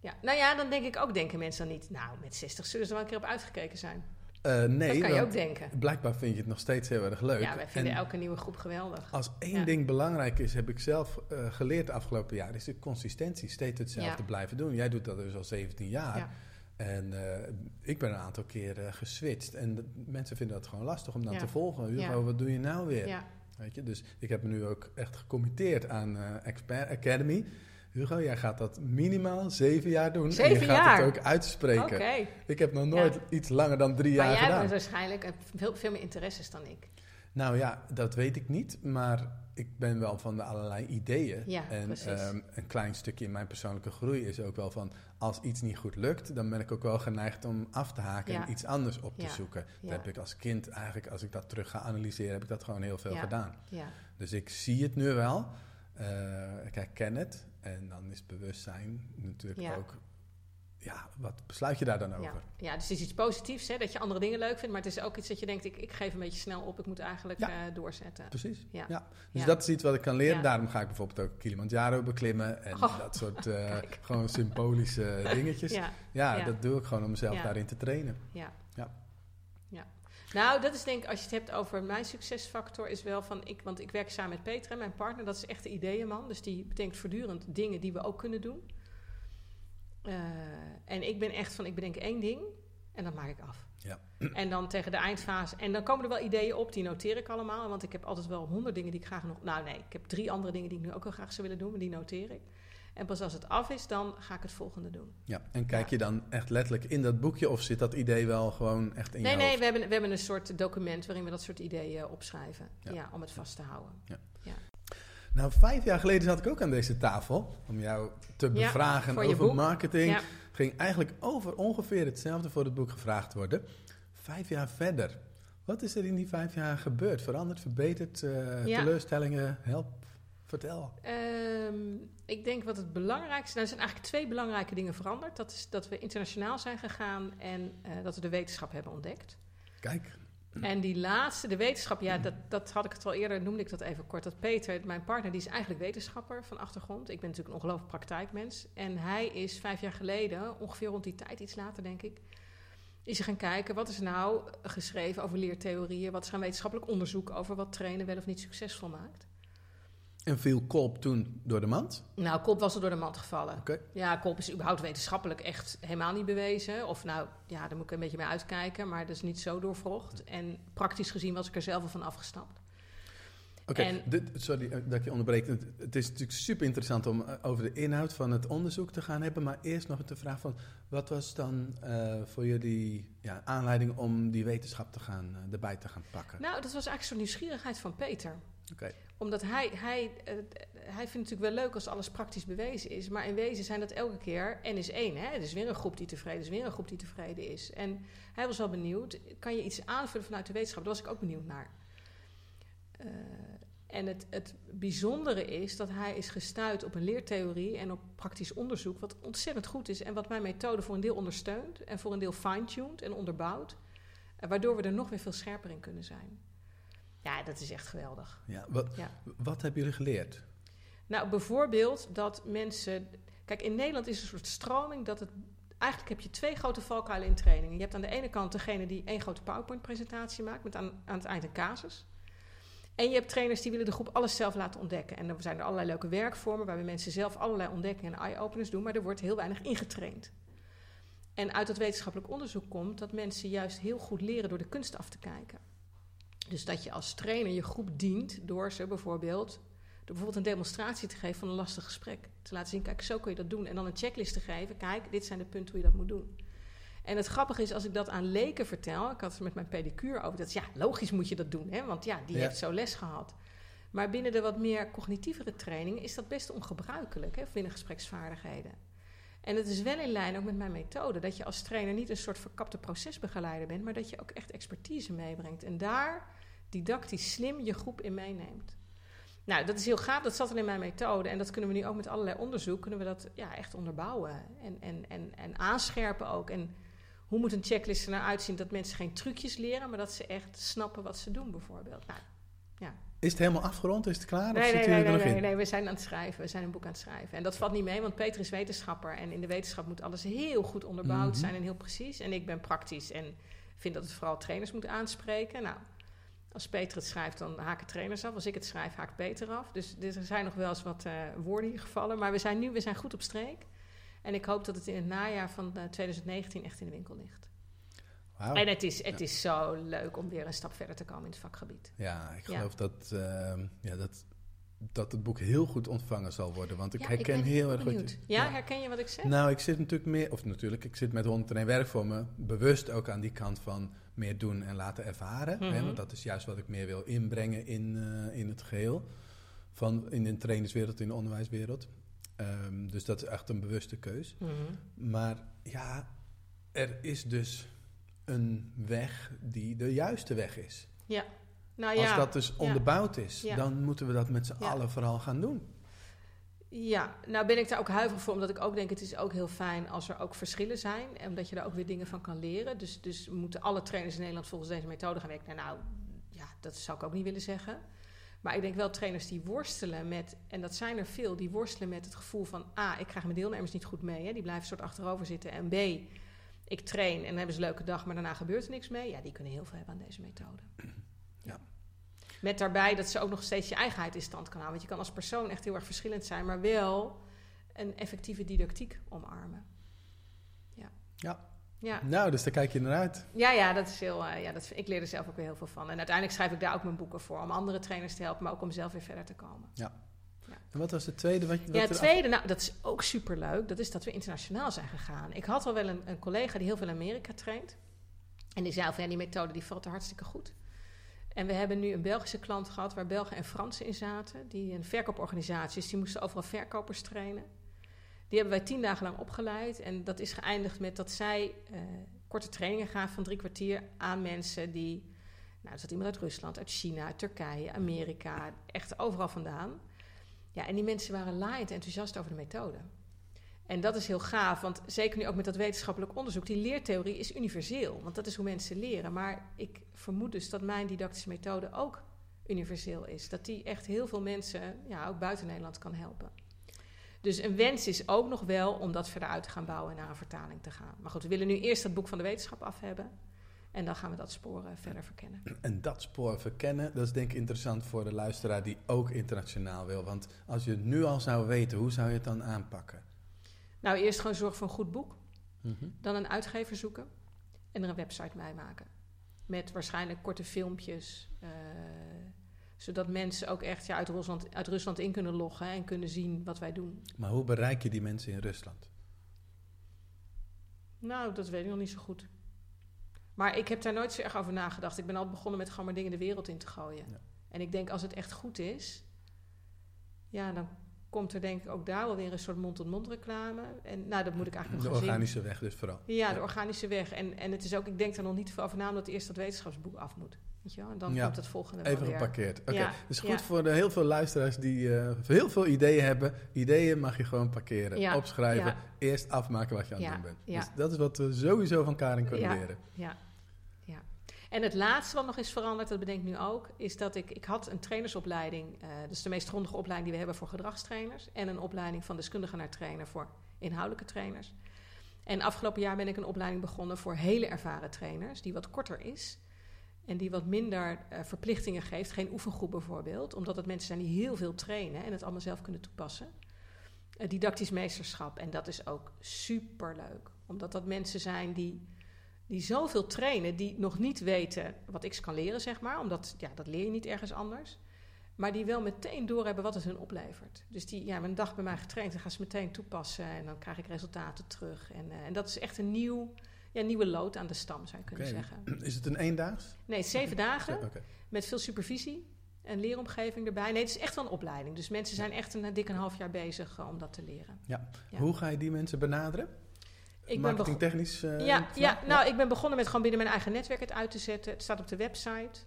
Ja. Nou ja, dan denk ik ook, denken mensen dan niet... Nou, met 60 zullen ze er wel een keer op uitgekeken zijn. Eh, nee, dat kan je ook denken. blijkbaar vind je het nog steeds heel erg leuk. Ja, wij vinden En elke nieuwe groep geweldig. als één Ja. ding belangrijk is, heb ik zelf eh, geleerd de afgelopen jaren, is de consistentie. Steeds hetzelfde Ja. blijven doen. Jij doet dat dus al 17 jaar. Ja. En eh, ik ben een aantal keer eh, geswitcht. En de- mensen vinden dat gewoon lastig om dan Ja. te volgen. Hugo, Ja. wat doe je nou weer? Ja. Weet je? Dus ik heb me nu ook echt gecommitteerd aan eh, Expert Academy. Hugo, jij gaat dat minimaal zeven jaar doen. en Zeven je gaat het ook uitspreken. Ik heb nog nooit Ja. iets langer dan drie Maar jaar jij hebt gedaan. waarschijnlijk eh, veel, veel meer interesses dan ik. Nou ja, dat weet ik niet. Maar ik ben wel van de allerlei ideeën. Ja, en ehm, een klein stukje in mijn persoonlijke groei is ook wel van... als iets niet goed lukt, dan ben ik ook wel geneigd om af te haken... Ja. en iets anders op te Ja. zoeken. Dat heb ik als kind eigenlijk, als ik dat terug ga analyseren... heb ik dat gewoon heel veel gedaan. Ja. Dus ik zie het nu wel. Eh, ik herken het. En dan is bewustzijn natuurlijk ook... Ja, wat besluit je daar dan over? ja, dus het is iets positiefs, hè, dat je andere dingen leuk vindt. Maar het is ook iets dat je denkt, ik, ik geef een beetje snel op. Ik moet eigenlijk Ja. eh, doorzetten. Precies. Ja. Ja. Dus dat is iets wat ik kan leren. Daarom ga ik bijvoorbeeld ook Kilimanjaro beklimmen. En Oh, dat soort eh, gewoon symbolische dingetjes. Ja, Ja, ja. dat doe ik gewoon om mezelf daarin te trainen. ja. Ja. ja. Nou, dat is denk ik, als je het hebt over mijn succesfactor, is wel van ik, want ik werk samen met Peter, hè, mijn partner, dat is echt de ideeënman. Dus die bedenkt voortdurend dingen die we ook kunnen doen. Eh, en ik ben echt van, ik bedenk één ding en dat maak ik af. Ja. En dan tegen de eindfase. En dan komen er wel ideeën op, die noteer ik allemaal. Want ik heb altijd wel honderd dingen die ik graag nog... Nou nee, ik heb drie andere dingen die ik nu ook wel graag zou willen doen, maar die noteer ik. En pas als het af is, dan ga ik het volgende doen. Ja. En kijk Ja. je dan echt letterlijk in dat boekje of zit dat idee wel gewoon echt in Nee, je nee, hoofd? we hebben, we hebben een soort document waarin we dat soort ideeën opschrijven. Ja. Ja. om het vast te houden. Nou, vijf jaar geleden zat ik ook aan deze tafel om jou te bevragen over marketing. Ja. Ging eigenlijk over ongeveer hetzelfde voor het boek gevraagd worden. Vijf jaar verder. Wat is er in die vijf jaar gebeurd? Veranderd, verbeterd, eh, Ja. teleurstellingen? Help, vertel. Ehm, ik denk wat het belangrijkste... Nou, er zijn eigenlijk twee belangrijke dingen veranderd. Dat is dat we internationaal zijn gegaan en eh, dat we de wetenschap hebben ontdekt. Kijk, En die laatste, de wetenschap, ja, dat, dat had ik het al eerder, noemde ik dat even kort. Dat Peter, mijn partner, die is eigenlijk wetenschapper van achtergrond. Ik ben natuurlijk een ongelooflijk praktijkmens. En hij is vijf jaar geleden, ongeveer rond die tijd, iets later denk ik, is gaan kijken wat is nou geschreven over leertheorieën, wat is er aan wetenschappelijk onderzoek over wat trainen wel of niet succesvol maakt. En viel Kolp toen door de mand? Nou, Kolp was er door de mand gevallen. Oké. Ja, Kolp is überhaupt wetenschappelijk echt helemaal niet bewezen. Of nou, ja, daar moet ik een beetje mee uitkijken, maar dat is niet zo doorvrocht. En praktisch gezien was ik er zelf al van afgestapt. Oké, sorry eh, dat ik je onderbreek. Het, het is natuurlijk super interessant om eh, over de inhoud van het onderzoek te gaan hebben. Maar eerst nog de vraag van, wat was dan eh, voor jullie ja, aanleiding om die wetenschap te gaan, erbij te gaan pakken? Nou, dat was eigenlijk zo'n nieuwsgierigheid van Peter. Omdat hij, hij, eh, hij vindt het natuurlijk wel leuk als alles praktisch bewezen is. Maar in wezen zijn dat elke keer N is één. Hè? Er is weer een groep die tevreden is, weer een groep die tevreden is. En hij was wel benieuwd, kan je iets aanvullen vanuit de wetenschap? Daar was ik ook benieuwd naar. Eh, en het, het bijzondere is dat hij is gestuurd op een leertheorie en op praktisch onderzoek, wat ontzettend goed is en wat mijn methode voor een deel ondersteunt en voor een deel fine-tuned en onderbouwt, eh, waardoor we er nog weer veel scherper in kunnen zijn. Ja, dat is echt geweldig. Ja, wat, Ja. wat hebben jullie geleerd? Nou, bijvoorbeeld dat mensen. Kijk, in Nederland is er een soort stroming dat het. Eigenlijk heb je twee grote valkuilen in trainingen. Je hebt aan de ene kant degene die één grote PowerPoint-presentatie maakt met aan, aan het eind een casus. En je hebt trainers die willen de groep alles zelf laten ontdekken. En dan zijn er allerlei leuke werkvormen waarbij mensen zelf allerlei ontdekkingen en eye-openers doen, maar er wordt heel weinig ingetraind. En uit dat wetenschappelijk onderzoek komt dat mensen juist heel goed leren door de kunst af te kijken. Dus dat je als trainer je groep dient door ze bijvoorbeeld door bijvoorbeeld een demonstratie te geven van een lastig gesprek. Te laten zien, kijk, zo kun je dat doen. En dan een checklist te geven, kijk, dit zijn de punten hoe je dat moet doen. En het grappige is, als ik dat aan leken vertel... ik had het met mijn pedicure over, dat is, ja, logisch moet je dat doen, hè, want ja, die Ja. heeft zo les gehad. Maar binnen de wat meer cognitievere training is dat best ongebruikelijk, hè, binnen gespreksvaardigheden. En het is wel in lijn ook met mijn methode, dat je als trainer niet een soort verkapte procesbegeleider bent, maar dat je ook echt expertise meebrengt. En daar didactisch slim je groep in meeneemt. Nou, dat is heel gaaf. Dat zat er in mijn methode. En dat kunnen we nu ook met allerlei onderzoek... kunnen we dat ja, echt onderbouwen. En, en, en, en aanscherpen ook. En hoe moet een checklist er nou uitzien dat mensen geen trucjes leren, maar dat ze echt snappen wat ze doen bijvoorbeeld. Nou, Is het helemaal afgerond? Is het klaar? of Nee, zitten nee, nee, jullie er nee, nog nee, in? nee, we zijn aan het schrijven. We zijn een boek aan het schrijven. En dat valt niet mee, want Peter is wetenschapper. En in de wetenschap moet alles heel goed onderbouwd Mhm. zijn en heel precies. En ik ben praktisch en vind dat het vooral trainers moet aanspreken. Nou, als Peter het schrijft, dan haken trainers af. Als ik het schrijf, haakt Peter af. Dus, dus er zijn nog wel eens wat eh, woorden hier gevallen. Maar we zijn nu we zijn goed op streek. En ik hoop dat het in het najaar van eh, 2019 echt in de winkel ligt. En het is, het is zo leuk om weer een stap verder te komen in het vakgebied. Ja, ik Ja. geloof dat, ehm, ja, dat, dat het boek heel goed ontvangen zal worden. Want ik Ja, herken heel erg je... Ja, herken je wat ik zeg? Nou, ik zit natuurlijk meer, of natuurlijk, ik zit met 101 werk voor me, bewust ook aan die kant van meer doen en laten ervaren. hè, Mhm. want dat is juist wat ik meer wil inbrengen in, eh, in het geheel. Van, in de trainerswereld, in de onderwijswereld. Ehm, dus dat is echt een bewuste keus. Mhm. Maar ja, er is dus een weg die de juiste weg is. Nou Als ja, dat dus ja. onderbouwd is, Ja. dan moeten we dat met z'n Ja. allen vooral gaan doen. Ja, nou ben ik daar ook huiverig voor, omdat ik ook denk het is ook heel fijn als er ook verschillen zijn. En omdat je daar ook weer dingen van kan leren. Dus, dus moeten alle trainers in Nederland volgens deze methode gaan werken. Nou, ja, dat zou ik ook niet willen zeggen. Maar ik denk wel trainers die worstelen met, en dat zijn er veel, die worstelen met het gevoel van A, ik krijg mijn deelnemers niet goed mee. Hè, die blijven soort achterover zitten. En B, ik train en dan hebben ze een leuke dag, maar daarna gebeurt er niks mee. Ja, die kunnen heel veel hebben aan deze methode. Ja. Met daarbij dat ze ook nog steeds je eigenheid in stand kan houden. Want je kan als persoon echt heel erg verschillend zijn, maar wel een effectieve didactiek omarmen. Ja. Ja. Ja. Nou, dus daar kijk je naar uit. Ja, ja, dat is heel. eh, ja, dat, ik leer er zelf ook weer heel veel van. En uiteindelijk schrijf ik daar ook mijn boeken voor om andere trainers te helpen, maar ook om zelf weer verder te komen. En wat was het tweede? Wat, wat Ja, het tweede, nou, dat is ook superleuk. Dat is dat we internationaal zijn gegaan. Ik had al wel een, een collega die heel veel in Amerika traint. En die zei van, ja, die methode die valt er hartstikke goed. En we hebben nu een Belgische klant gehad waar Belgen en Fransen in zaten. Die een verkooporganisatie is. Die moesten overal verkopers trainen. Die hebben wij tien dagen lang opgeleid. En dat is geëindigd met dat zij eh, korte trainingen gaven van drie kwartier aan mensen die... Nou, er zat iemand uit Rusland, uit China, uit Turkije, Amerika, echt overal vandaan. Ja, en die mensen waren laaiend enthousiast over de methode. En dat is heel gaaf, want zeker nu ook met dat wetenschappelijk onderzoek, die leertheorie is universeel, want dat is hoe mensen leren. Maar ik vermoed dus dat mijn didactische methode ook universeel is. Dat die echt heel veel mensen, ja, ook buiten Nederland kan helpen. Dus een wens is ook nog wel om dat verder uit te gaan bouwen en naar een vertaling te gaan. Maar goed, we willen nu eerst dat boek van de wetenschap af hebben. En dan gaan we dat spoor verder verkennen. En dat spoor verkennen, dat is denk ik interessant voor de luisteraar die ook internationaal wil. Want als je het nu al zou weten, hoe zou je het dan aanpakken? Nou, eerst gewoon zorg voor een goed boek. Mhm. Dan een uitgever zoeken en er een website bij maken. Met waarschijnlijk korte filmpjes. eh, zodat mensen ook echt ja, uit, Rusland, uit Rusland in kunnen loggen en kunnen zien wat wij doen. Maar hoe bereik je die mensen in Rusland? Nou, dat weet ik nog niet zo goed. Maar ik heb daar nooit zo erg over nagedacht. Ik ben altijd begonnen met gewoon maar dingen de wereld in te gooien. Ja. En ik denk als het echt goed is, ja, dan komt er denk ik ook daar wel weer een soort mond-tot-mond reclame. En nou, dat moet ik eigenlijk De nog zien. organische weg dus vooral. Ja, de organische weg. En, en het is ook, ik denk daar nog niet veel over na, omdat eerst dat wetenschapsboek af moet. Weet je wel? En dan Ja, komt het volgende Even geparkeerd. Oké, Ja, dus goed ja. voor de heel veel luisteraars die eh, heel veel ideeën hebben. Ideeën mag je gewoon parkeren, Ja, opschrijven, eerst afmaken wat je aan het doen bent. ja. Dus dat is wat we sowieso van Karin kunnen leren. Ja. En het laatste wat nog is veranderd, dat bedenk ik nu ook, is dat ik, ik had een trainersopleiding, eh dat is de meest grondige opleiding die we hebben voor gedragstrainers, en een opleiding van deskundige naar trainer voor inhoudelijke trainers. En afgelopen jaar ben ik een opleiding begonnen voor hele ervaren trainers, die wat korter is. En die wat minder eh, verplichtingen geeft. Geen oefengroep bijvoorbeeld. Omdat het mensen zijn die heel veel trainen en het allemaal zelf kunnen toepassen. Eh, didactisch meesterschap. En dat is ook superleuk. Omdat dat mensen zijn die, die zoveel trainen, die nog niet weten wat ik ze kan leren, zeg maar. Omdat, ja, dat leer je niet ergens anders. Maar die wel meteen doorhebben wat het hun oplevert. Dus die ja, hebben een dag bij mij getraind, dan gaan ze meteen toepassen. En dan krijg ik resultaten terug. En, eh, en dat is echt een nieuw, ja, nieuwe lood aan de stam, zou je kunnen zeggen. Is het een eendaags? Nee, zeven dagen met veel supervisie en leeromgeving erbij. Nee, het is echt wel een opleiding. Dus mensen zijn echt een dik een half jaar bezig eh, om dat te leren. Ja. Hoe ga je die mensen benaderen? Ik Marketingtechnisch? eh, ja, vlak? ja, nou, ik ben begonnen met gewoon binnen mijn eigen netwerk het uit te zetten. Het staat op de website.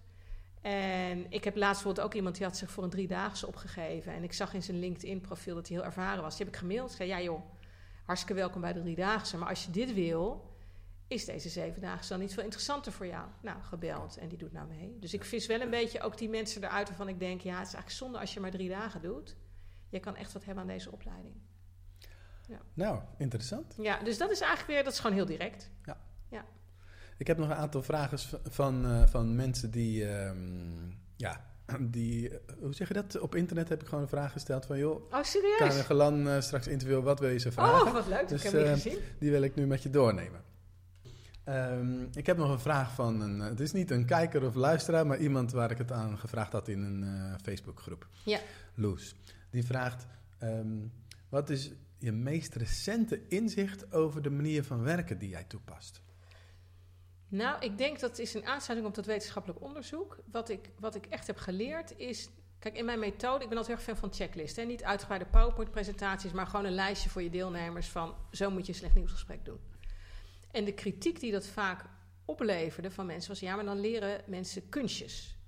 En ik heb laatst bijvoorbeeld ook iemand die had zich voor een driedaagse opgegeven. En ik zag in zijn LinkedIn-profiel dat hij heel ervaren was. Die heb ik gemaild. Ik zei, ja joh, hartstikke welkom bij de driedaagse. Maar als je dit wil, is deze zeven dagen dan niet veel interessanter voor jou? Nou, gebeld en die doet nou mee. Dus ik vis wel een beetje ook die mensen eruit waarvan ik denk... ja, het is eigenlijk zonde als je maar drie dagen doet. Je kan echt wat hebben aan deze opleiding. Nou, interessant. Ja, dus dat is eigenlijk weer, dat is gewoon heel direct. Ik heb nog een aantal vragen van, eh, van mensen die, ehm, ja, die, eh, hoe zeg je dat? Op internet heb ik gewoon een vraag gesteld van, joh, Oh, Karin serieus? Gelan eh, straks interviewen, wat wil je ze vragen? Oh, wat leuk. Dus, ik heb niet gezien. Die wil ik nu met je doornemen. Ehm, ik heb nog een vraag van een. Het is niet een kijker of luisteraar, maar iemand waar ik het aan gevraagd had in een eh, Facebookgroep. Ja. Loes. Die vraagt: ehm, Wat is je meest recente inzicht over de manier van werken die jij toepast? Nou, ik denk dat is een aansluiting op dat wetenschappelijk onderzoek. Wat ik, wat ik echt heb geleerd is... Kijk, in mijn methode, ik ben altijd heel erg fan van checklisten. Niet uitgebreide PowerPoint-presentaties, maar gewoon een lijstje voor je deelnemers van... zo moet je een slecht nieuwsgesprek doen. En de kritiek die dat vaak opleverde van mensen was... ja, maar dan leren mensen kunstjes.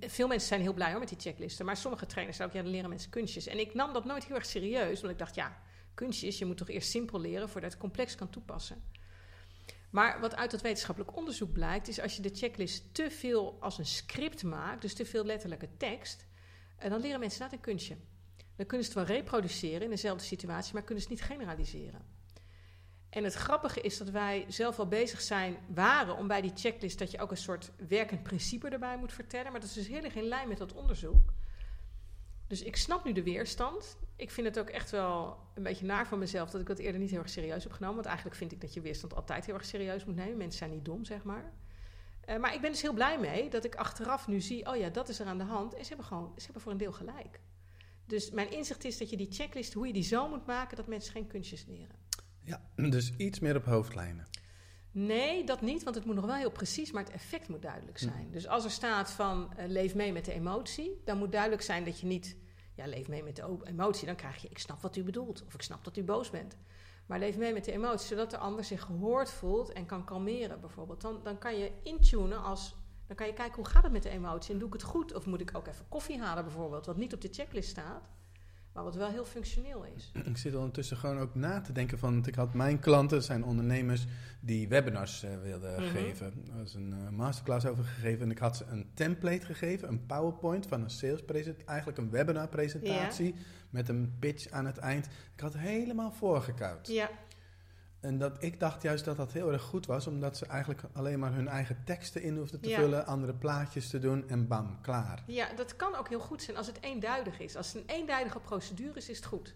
Veel mensen zijn heel blij hoor, met die checklisten. Maar sommige trainers zeiden ook, ja, leren mensen kunstjes. En ik nam dat nooit heel erg serieus, omdat ik dacht... ja, kunstjes, je moet toch eerst simpel leren... voordat je het complex kan toepassen. Maar wat uit dat wetenschappelijk onderzoek blijkt, is als je de checklist te veel als een script maakt, dus te veel letterlijke tekst, en dan leren mensen inderdaad een kunstje. Dan kunnen ze het wel reproduceren in dezelfde situatie, maar kunnen ze het niet generaliseren. En het grappige is dat wij zelf al bezig zijn, waren om bij die checklist dat je ook een soort werkend principe erbij moet vertellen. Maar dat is dus heel erg lijn met dat onderzoek. Dus ik snap nu de weerstand. Ik vind het ook echt wel een beetje naar van mezelf dat ik dat eerder niet heel erg serieus heb genomen. Want eigenlijk vind ik dat je weerstand altijd heel erg serieus moet nemen. Mensen zijn niet dom, zeg maar. Eh, maar ik ben dus heel blij mee dat ik achteraf nu zie: oh ja, dat is er aan de hand. En ze hebben gewoon, ze hebben voor een deel gelijk. Dus mijn inzicht is dat je die checklist, hoe je die zo moet maken, dat mensen geen kunstjes leren. Ja, dus iets meer op hoofdlijnen. Nee, dat niet, want het moet nog wel heel precies, maar het effect moet duidelijk zijn. Hm. Dus als er staat van eh, leef mee met de emotie, dan moet duidelijk zijn dat je niet, ja, leef mee met de emotie, dan krijg je ik snap wat u bedoelt of ik snap dat u boos bent. Maar leef mee met de emotie, zodat de ander zich gehoord voelt en kan kalmeren bijvoorbeeld. Dan, dan kan je intunen als, dan kan je kijken hoe gaat het met de emotie en doe ik het goed? Of moet ik ook even koffie halen bijvoorbeeld, wat niet op de checklist staat, maar wat wel heel functioneel is. Ik zit ondertussen gewoon ook na te denken van... want Ik had mijn klanten, dat zijn ondernemers die webinars eh, wilden Mhm. geven. Er was een eh, masterclass over gegeven en ik had ze een template gegeven, een PowerPoint van een salespresentatie, eigenlijk een webinarpresentatie met een pitch aan het eind. Ik had helemaal voorgekoud. Ja, En dat ik dacht juist dat dat heel erg goed was, omdat ze eigenlijk alleen maar hun eigen teksten in hoefden te Ja. vullen, andere plaatjes te doen en bam, klaar. Ja, dat kan ook heel goed zijn als het eenduidig is. Als het een eenduidige procedure is, is het goed.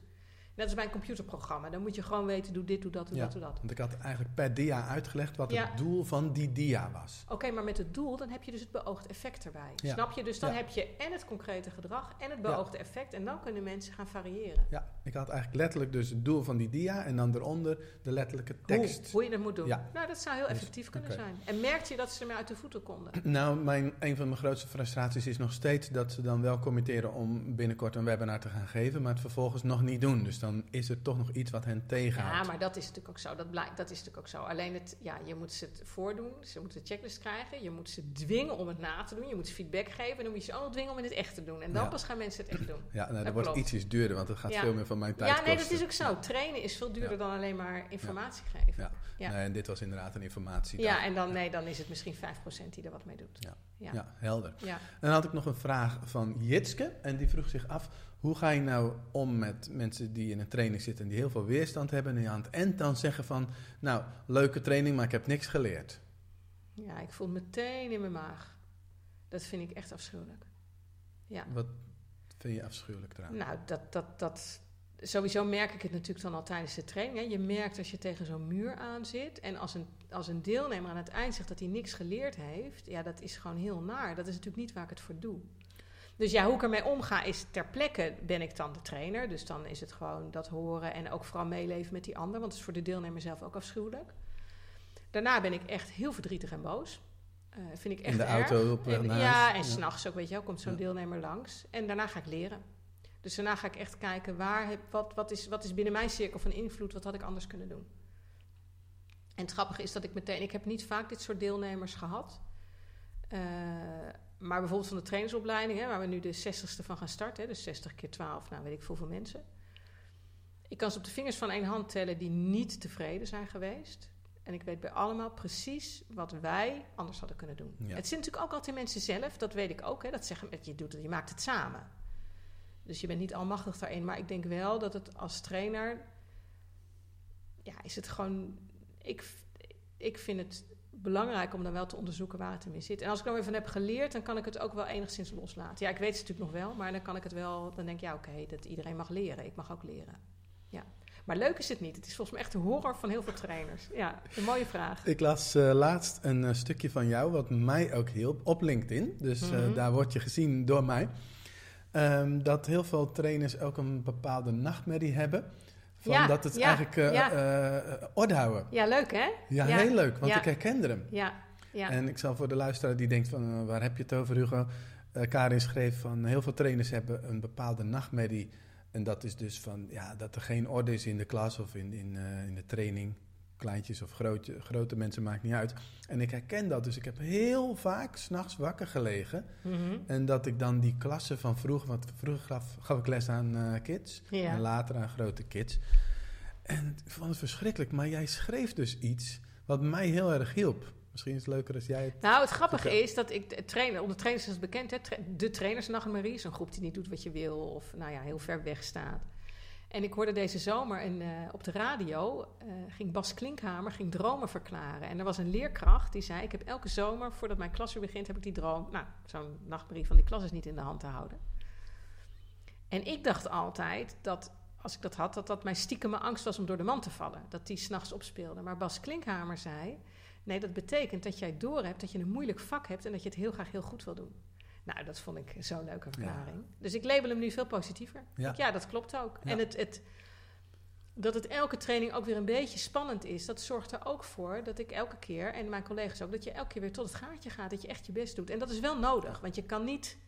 Net als bij een computerprogramma. Dan moet je gewoon weten, doe dit, doe dat, doe Ja. dat, doe dat. Want ik had eigenlijk per dia uitgelegd wat Ja. het doel van die dia was. Oké, maar met het doel, dan heb je dus het beoogde effect erbij. Ja. Snap je? Dus dan heb je en het concrete gedrag en het beoogde effect. En dan kunnen mensen gaan variëren. Ja, ik had eigenlijk letterlijk dus het doel van die dia en dan eronder de letterlijke tekst. Hoe, hoe je dat moet doen. Ja. Nou, dat zou heel Dus, effectief kunnen zijn. En merkte je dat ze ermee uit de voeten konden? Nou, mijn, een van mijn grootste frustraties is nog steeds dat ze dan wel committeren om binnenkort een webinar te gaan geven, maar het vervolgens nog niet doen. Dus dan is er toch nog iets wat hen tegenhoudt. Ja, maar dat is natuurlijk ook zo. Dat, blijkt, dat is natuurlijk ook zo. Alleen het, ja, je moet ze het voordoen. Ze moeten de checklist krijgen. Je moet ze dwingen om het na te doen. Je moet ze feedback geven. En dan moet je ze nog dwingen om in het echt te doen. En dan Ja. pas gaan mensen het echt doen. Ja, nou, dat, Dat wordt ietsjes duurder, want het gaat Ja. veel meer van mijn tijd Ja, nee, dat kosten. is ook zo. Trainen is veel duurder Ja. dan alleen maar informatie geven. Ja. Ja. Nee, en dit was inderdaad een informatie. Ja, en dan, nee, dan is het misschien 5% die er wat mee doet. Ja. Helder. Ja. En dan had ik nog een vraag van Jitske. En die vroeg zich af: hoe ga je nou om met mensen die in een training zitten en die heel veel weerstand hebben. En die aan het eind dan zeggen van: Nou, leuke training, maar ik heb niks geleerd. ja, ik voel het meteen in mijn maag. Dat vind ik echt afschuwelijk. Ja. Wat vind je afschuwelijk eraan? Nou, dat, dat, dat, sowieso merk ik het natuurlijk dan al tijdens de training. Hè. Je merkt als je tegen zo'n muur aan zit. En als een, als een deelnemer aan het eind zegt dat hij niks geleerd heeft. Ja, dat is gewoon heel naar. Dat is natuurlijk niet waar ik het voor doe. Dus ja, hoe ik ermee omga is ter plekke ben ik dan de trainer. Dus dan is het gewoon dat horen en ook vooral meeleven met die ander. Want het is voor de deelnemer zelf ook afschuwelijk. Daarna ben ik echt heel verdrietig en boos. Eh vind ik echt in de erg. auto op En- ja, huis? en s'nachts ook, weet je wel, komt zo'n Ja. deelnemer langs. En daarna ga ik leren. Dus daarna ga ik echt kijken, waar heb, wat, wat, is, wat is binnen mijn cirkel van invloed, wat had ik anders kunnen doen. En het grappige is dat ik meteen, ik heb niet vaak dit soort deelnemers gehad. Eh, maar bijvoorbeeld van de trainersopleiding, hè, waar we nu de 60ste van gaan starten, hè, dus 60 keer 12, nou weet ik veel hoeveel mensen. Ik kan ze op de vingers van één hand tellen die niet tevreden zijn geweest. En ik weet bij allemaal precies wat wij anders hadden kunnen doen. Ja. Het zijn natuurlijk ook altijd mensen zelf, dat weet ik ook. Hè, dat zeggen je doet het, je maakt het samen. Dus je bent niet almachtig daarin. Maar ik denk wel dat het als trainer. Ja, is het gewoon. Ik, ik vind het belangrijk om dan wel te onderzoeken waar het in zit. En als ik er weer van heb geleerd, dan kan ik het ook wel enigszins loslaten. Ja, ik weet het natuurlijk nog wel, maar dan kan ik het wel. Dan denk ik, ja, oké, dat iedereen mag leren. Ik mag ook leren. Ja. Maar leuk is het niet. Het is volgens mij echt de horror van heel veel trainers. Ja, een mooie vraag. Ik las eh, laatst een eh, stukje van jou, wat mij ook hielp, op LinkedIn. Dus eh, Mhm. daar word je gezien door mij. Ehm, dat heel veel trainers ook een bepaalde nachtmerrie hebben. Van Ja, dat het ja, eigenlijk eh, ja. eh, orde houden. Ja, leuk hè? Ja, heel leuk, want ik herkende hem. Ja, ja. En ik zal voor de luisteraar die denkt van, eh, waar heb je het over Hugo? Eh, Karin schreef van, heel veel trainers hebben een bepaalde nachtmerrie. En dat is dus van, ja, dat er geen orde is in de klas of in, in, eh, in de training. Kleintjes of grote, grote mensen, maakt niet uit. En ik herken dat, dus ik heb heel vaak s'nachts wakker gelegen. Mhm. En dat ik dan die klassen van vroeger, want vroeger gaf, gaf ik les aan eh, kids. Ja. En later aan grote kids. En ik vond het verschrikkelijk, maar jij schreef dus iets wat mij heel erg hielp. Misschien is het leuker als jij het... Nou, het grappige is dat ik de trainer, onder trainers is het bekend, hè, tra- de trainersnachtmerrie is een groep die niet doet wat je wil of nou ja, heel ver weg staat. En ik hoorde deze zomer een, eh, op de radio, eh, ging Bas Klinkhamer ging dromen verklaren. En er was een leerkracht die zei, ik heb elke zomer, voordat mijn klas weer begint, heb ik die droom, nou, zo'n nachtmerrie van die klas is niet in de hand te houden. En ik dacht altijd dat, als ik dat had, dat dat mijn stiekeme angst was om door de man te vallen. Dat die s'nachts opspeelde. Maar Bas Klinkhamer zei, Nee, dat betekent dat jij doorhebt dat je een moeilijk vak hebt en dat je het heel graag heel goed wil doen. Nou, dat vond ik zo'n leuke verklaring. Dus ik label hem nu veel positiever. Ja. Ja, ja dat klopt ook. Ja. En het, het, dat het elke training ook weer een beetje spannend is, dat zorgt er ook voor dat ik elke keer, en mijn collega's ook, dat je elke keer weer tot het gaatje gaat, dat je echt je best doet. En dat is wel nodig, want je kan niet,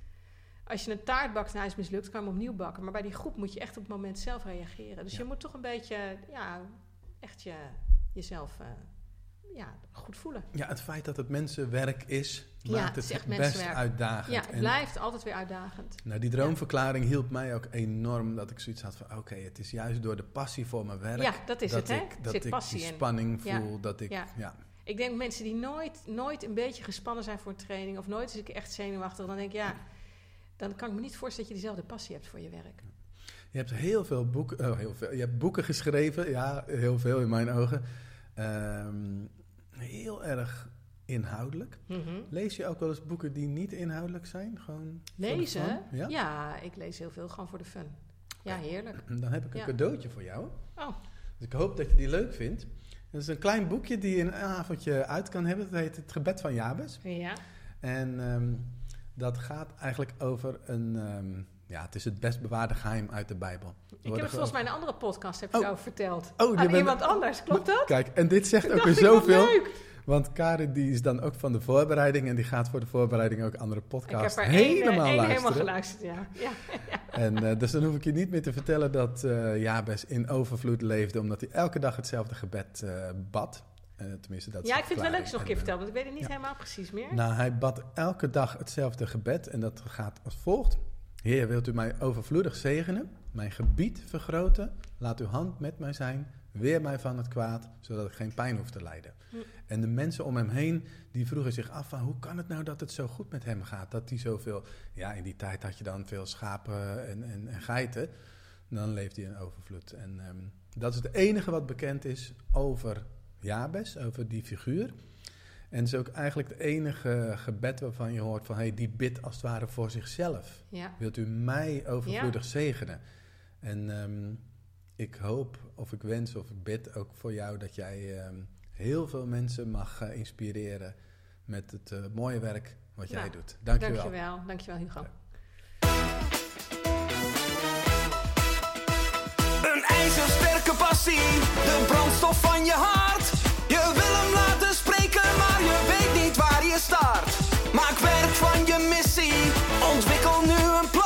als je een taart bakt en hij is mislukt, kan je hem opnieuw bakken. Maar bij die groep moet je echt op het moment zelf reageren. Dus je moet toch een beetje, ja, echt je, jezelf eh, ja, goed voelen. Ja, het feit dat het mensenwerk is, maakt het het, is echt best uitdagend. Ja, het En, blijft altijd weer uitdagend. nou, die droomverklaring hielp mij ook enorm dat ik zoiets had van... oké, het is juist door de passie voor mijn werk... Ja, dat is het, hè? ik, dat zit ik passie die spanning voel, dat ik... Ja. Ik denk mensen die nooit, nooit een beetje gespannen zijn voor een training... of nooit een keer echt zenuwachtig... dan denk ik, ja, dan kan ik me niet voorstellen dat je diezelfde passie hebt voor je werk. Je hebt heel veel boeken... Oh, heel veel. Je hebt boeken geschreven, ja, heel veel in mijn ogen. Ehm, heel erg inhoudelijk. Mhm. Lees je ook wel eens boeken die niet inhoudelijk zijn? Gewoon Lezen? Ja? Ja? ik lees heel veel gewoon voor de fun. Ja, heerlijk. Dan heb ik een Ja. cadeautje voor jou. Oh, Dus ik hoop dat je die leuk vindt. Het is een klein boekje die je een avondje uit kan hebben. Het heet Het Gebed van Jabes. ja. En ehm, dat gaat eigenlijk over een... ehm, ja, het is het best bewaarde geheim uit de Bijbel. Ik heb het volgens mij in een andere podcast heb Oh. over verteld. Oh, Aan ben- iemand anders, klopt dat? Kijk, en dit zegt ook weer ik, zoveel. leuk. Want Karin die is dan ook van de voorbereiding. En die gaat voor de voorbereiding ook andere Ik podcasts heb er eh, helemaal één luisteren. helemaal geluisterd, ja. ja. En eh, dus dan hoef ik je niet meer te vertellen dat eh Jabes in overvloed leefde. Omdat hij elke dag hetzelfde gebed bad. Tenminste, dat Ja, ik vind het wel leuk als je nog een keer vertelt, want ik weet het niet ja. helemaal precies meer. Nou, hij bad elke dag hetzelfde gebed en dat gaat als volgt. Heer, wilt u mij overvloedig zegenen, mijn gebied vergroten, laat uw hand met mij zijn, weer mij van het kwaad, zodat ik geen pijn hoef te lijden. Hm. En de mensen om hem heen, die vroegen zich af van, hoe kan het nou dat het zo goed met hem gaat? Dat hij zoveel, ja, in die tijd had je dan veel schapen en, en, en geiten, dan leefde hij in overvloed. En ehm, dat is het enige wat bekend is over Jabes, over die figuur. En het is ook eigenlijk het enige gebed waarvan je hoort van... Hey, die bidt als het ware voor zichzelf. Ja. Wilt u mij overvloedig zegenen? En ehm, ik hoop of ik wens of ik bid ook voor jou... dat jij ehm, heel veel mensen mag eh, inspireren met het eh, mooie werk wat jij Nou, doet. Dank je wel. Dankjewel, dankjewel Hugo. Een ijzersterke passie, de brandstof van je hart. Je wil hem laten maar je weet niet waar je start. Maak werk van je missie. Ontwikkel nu een plan.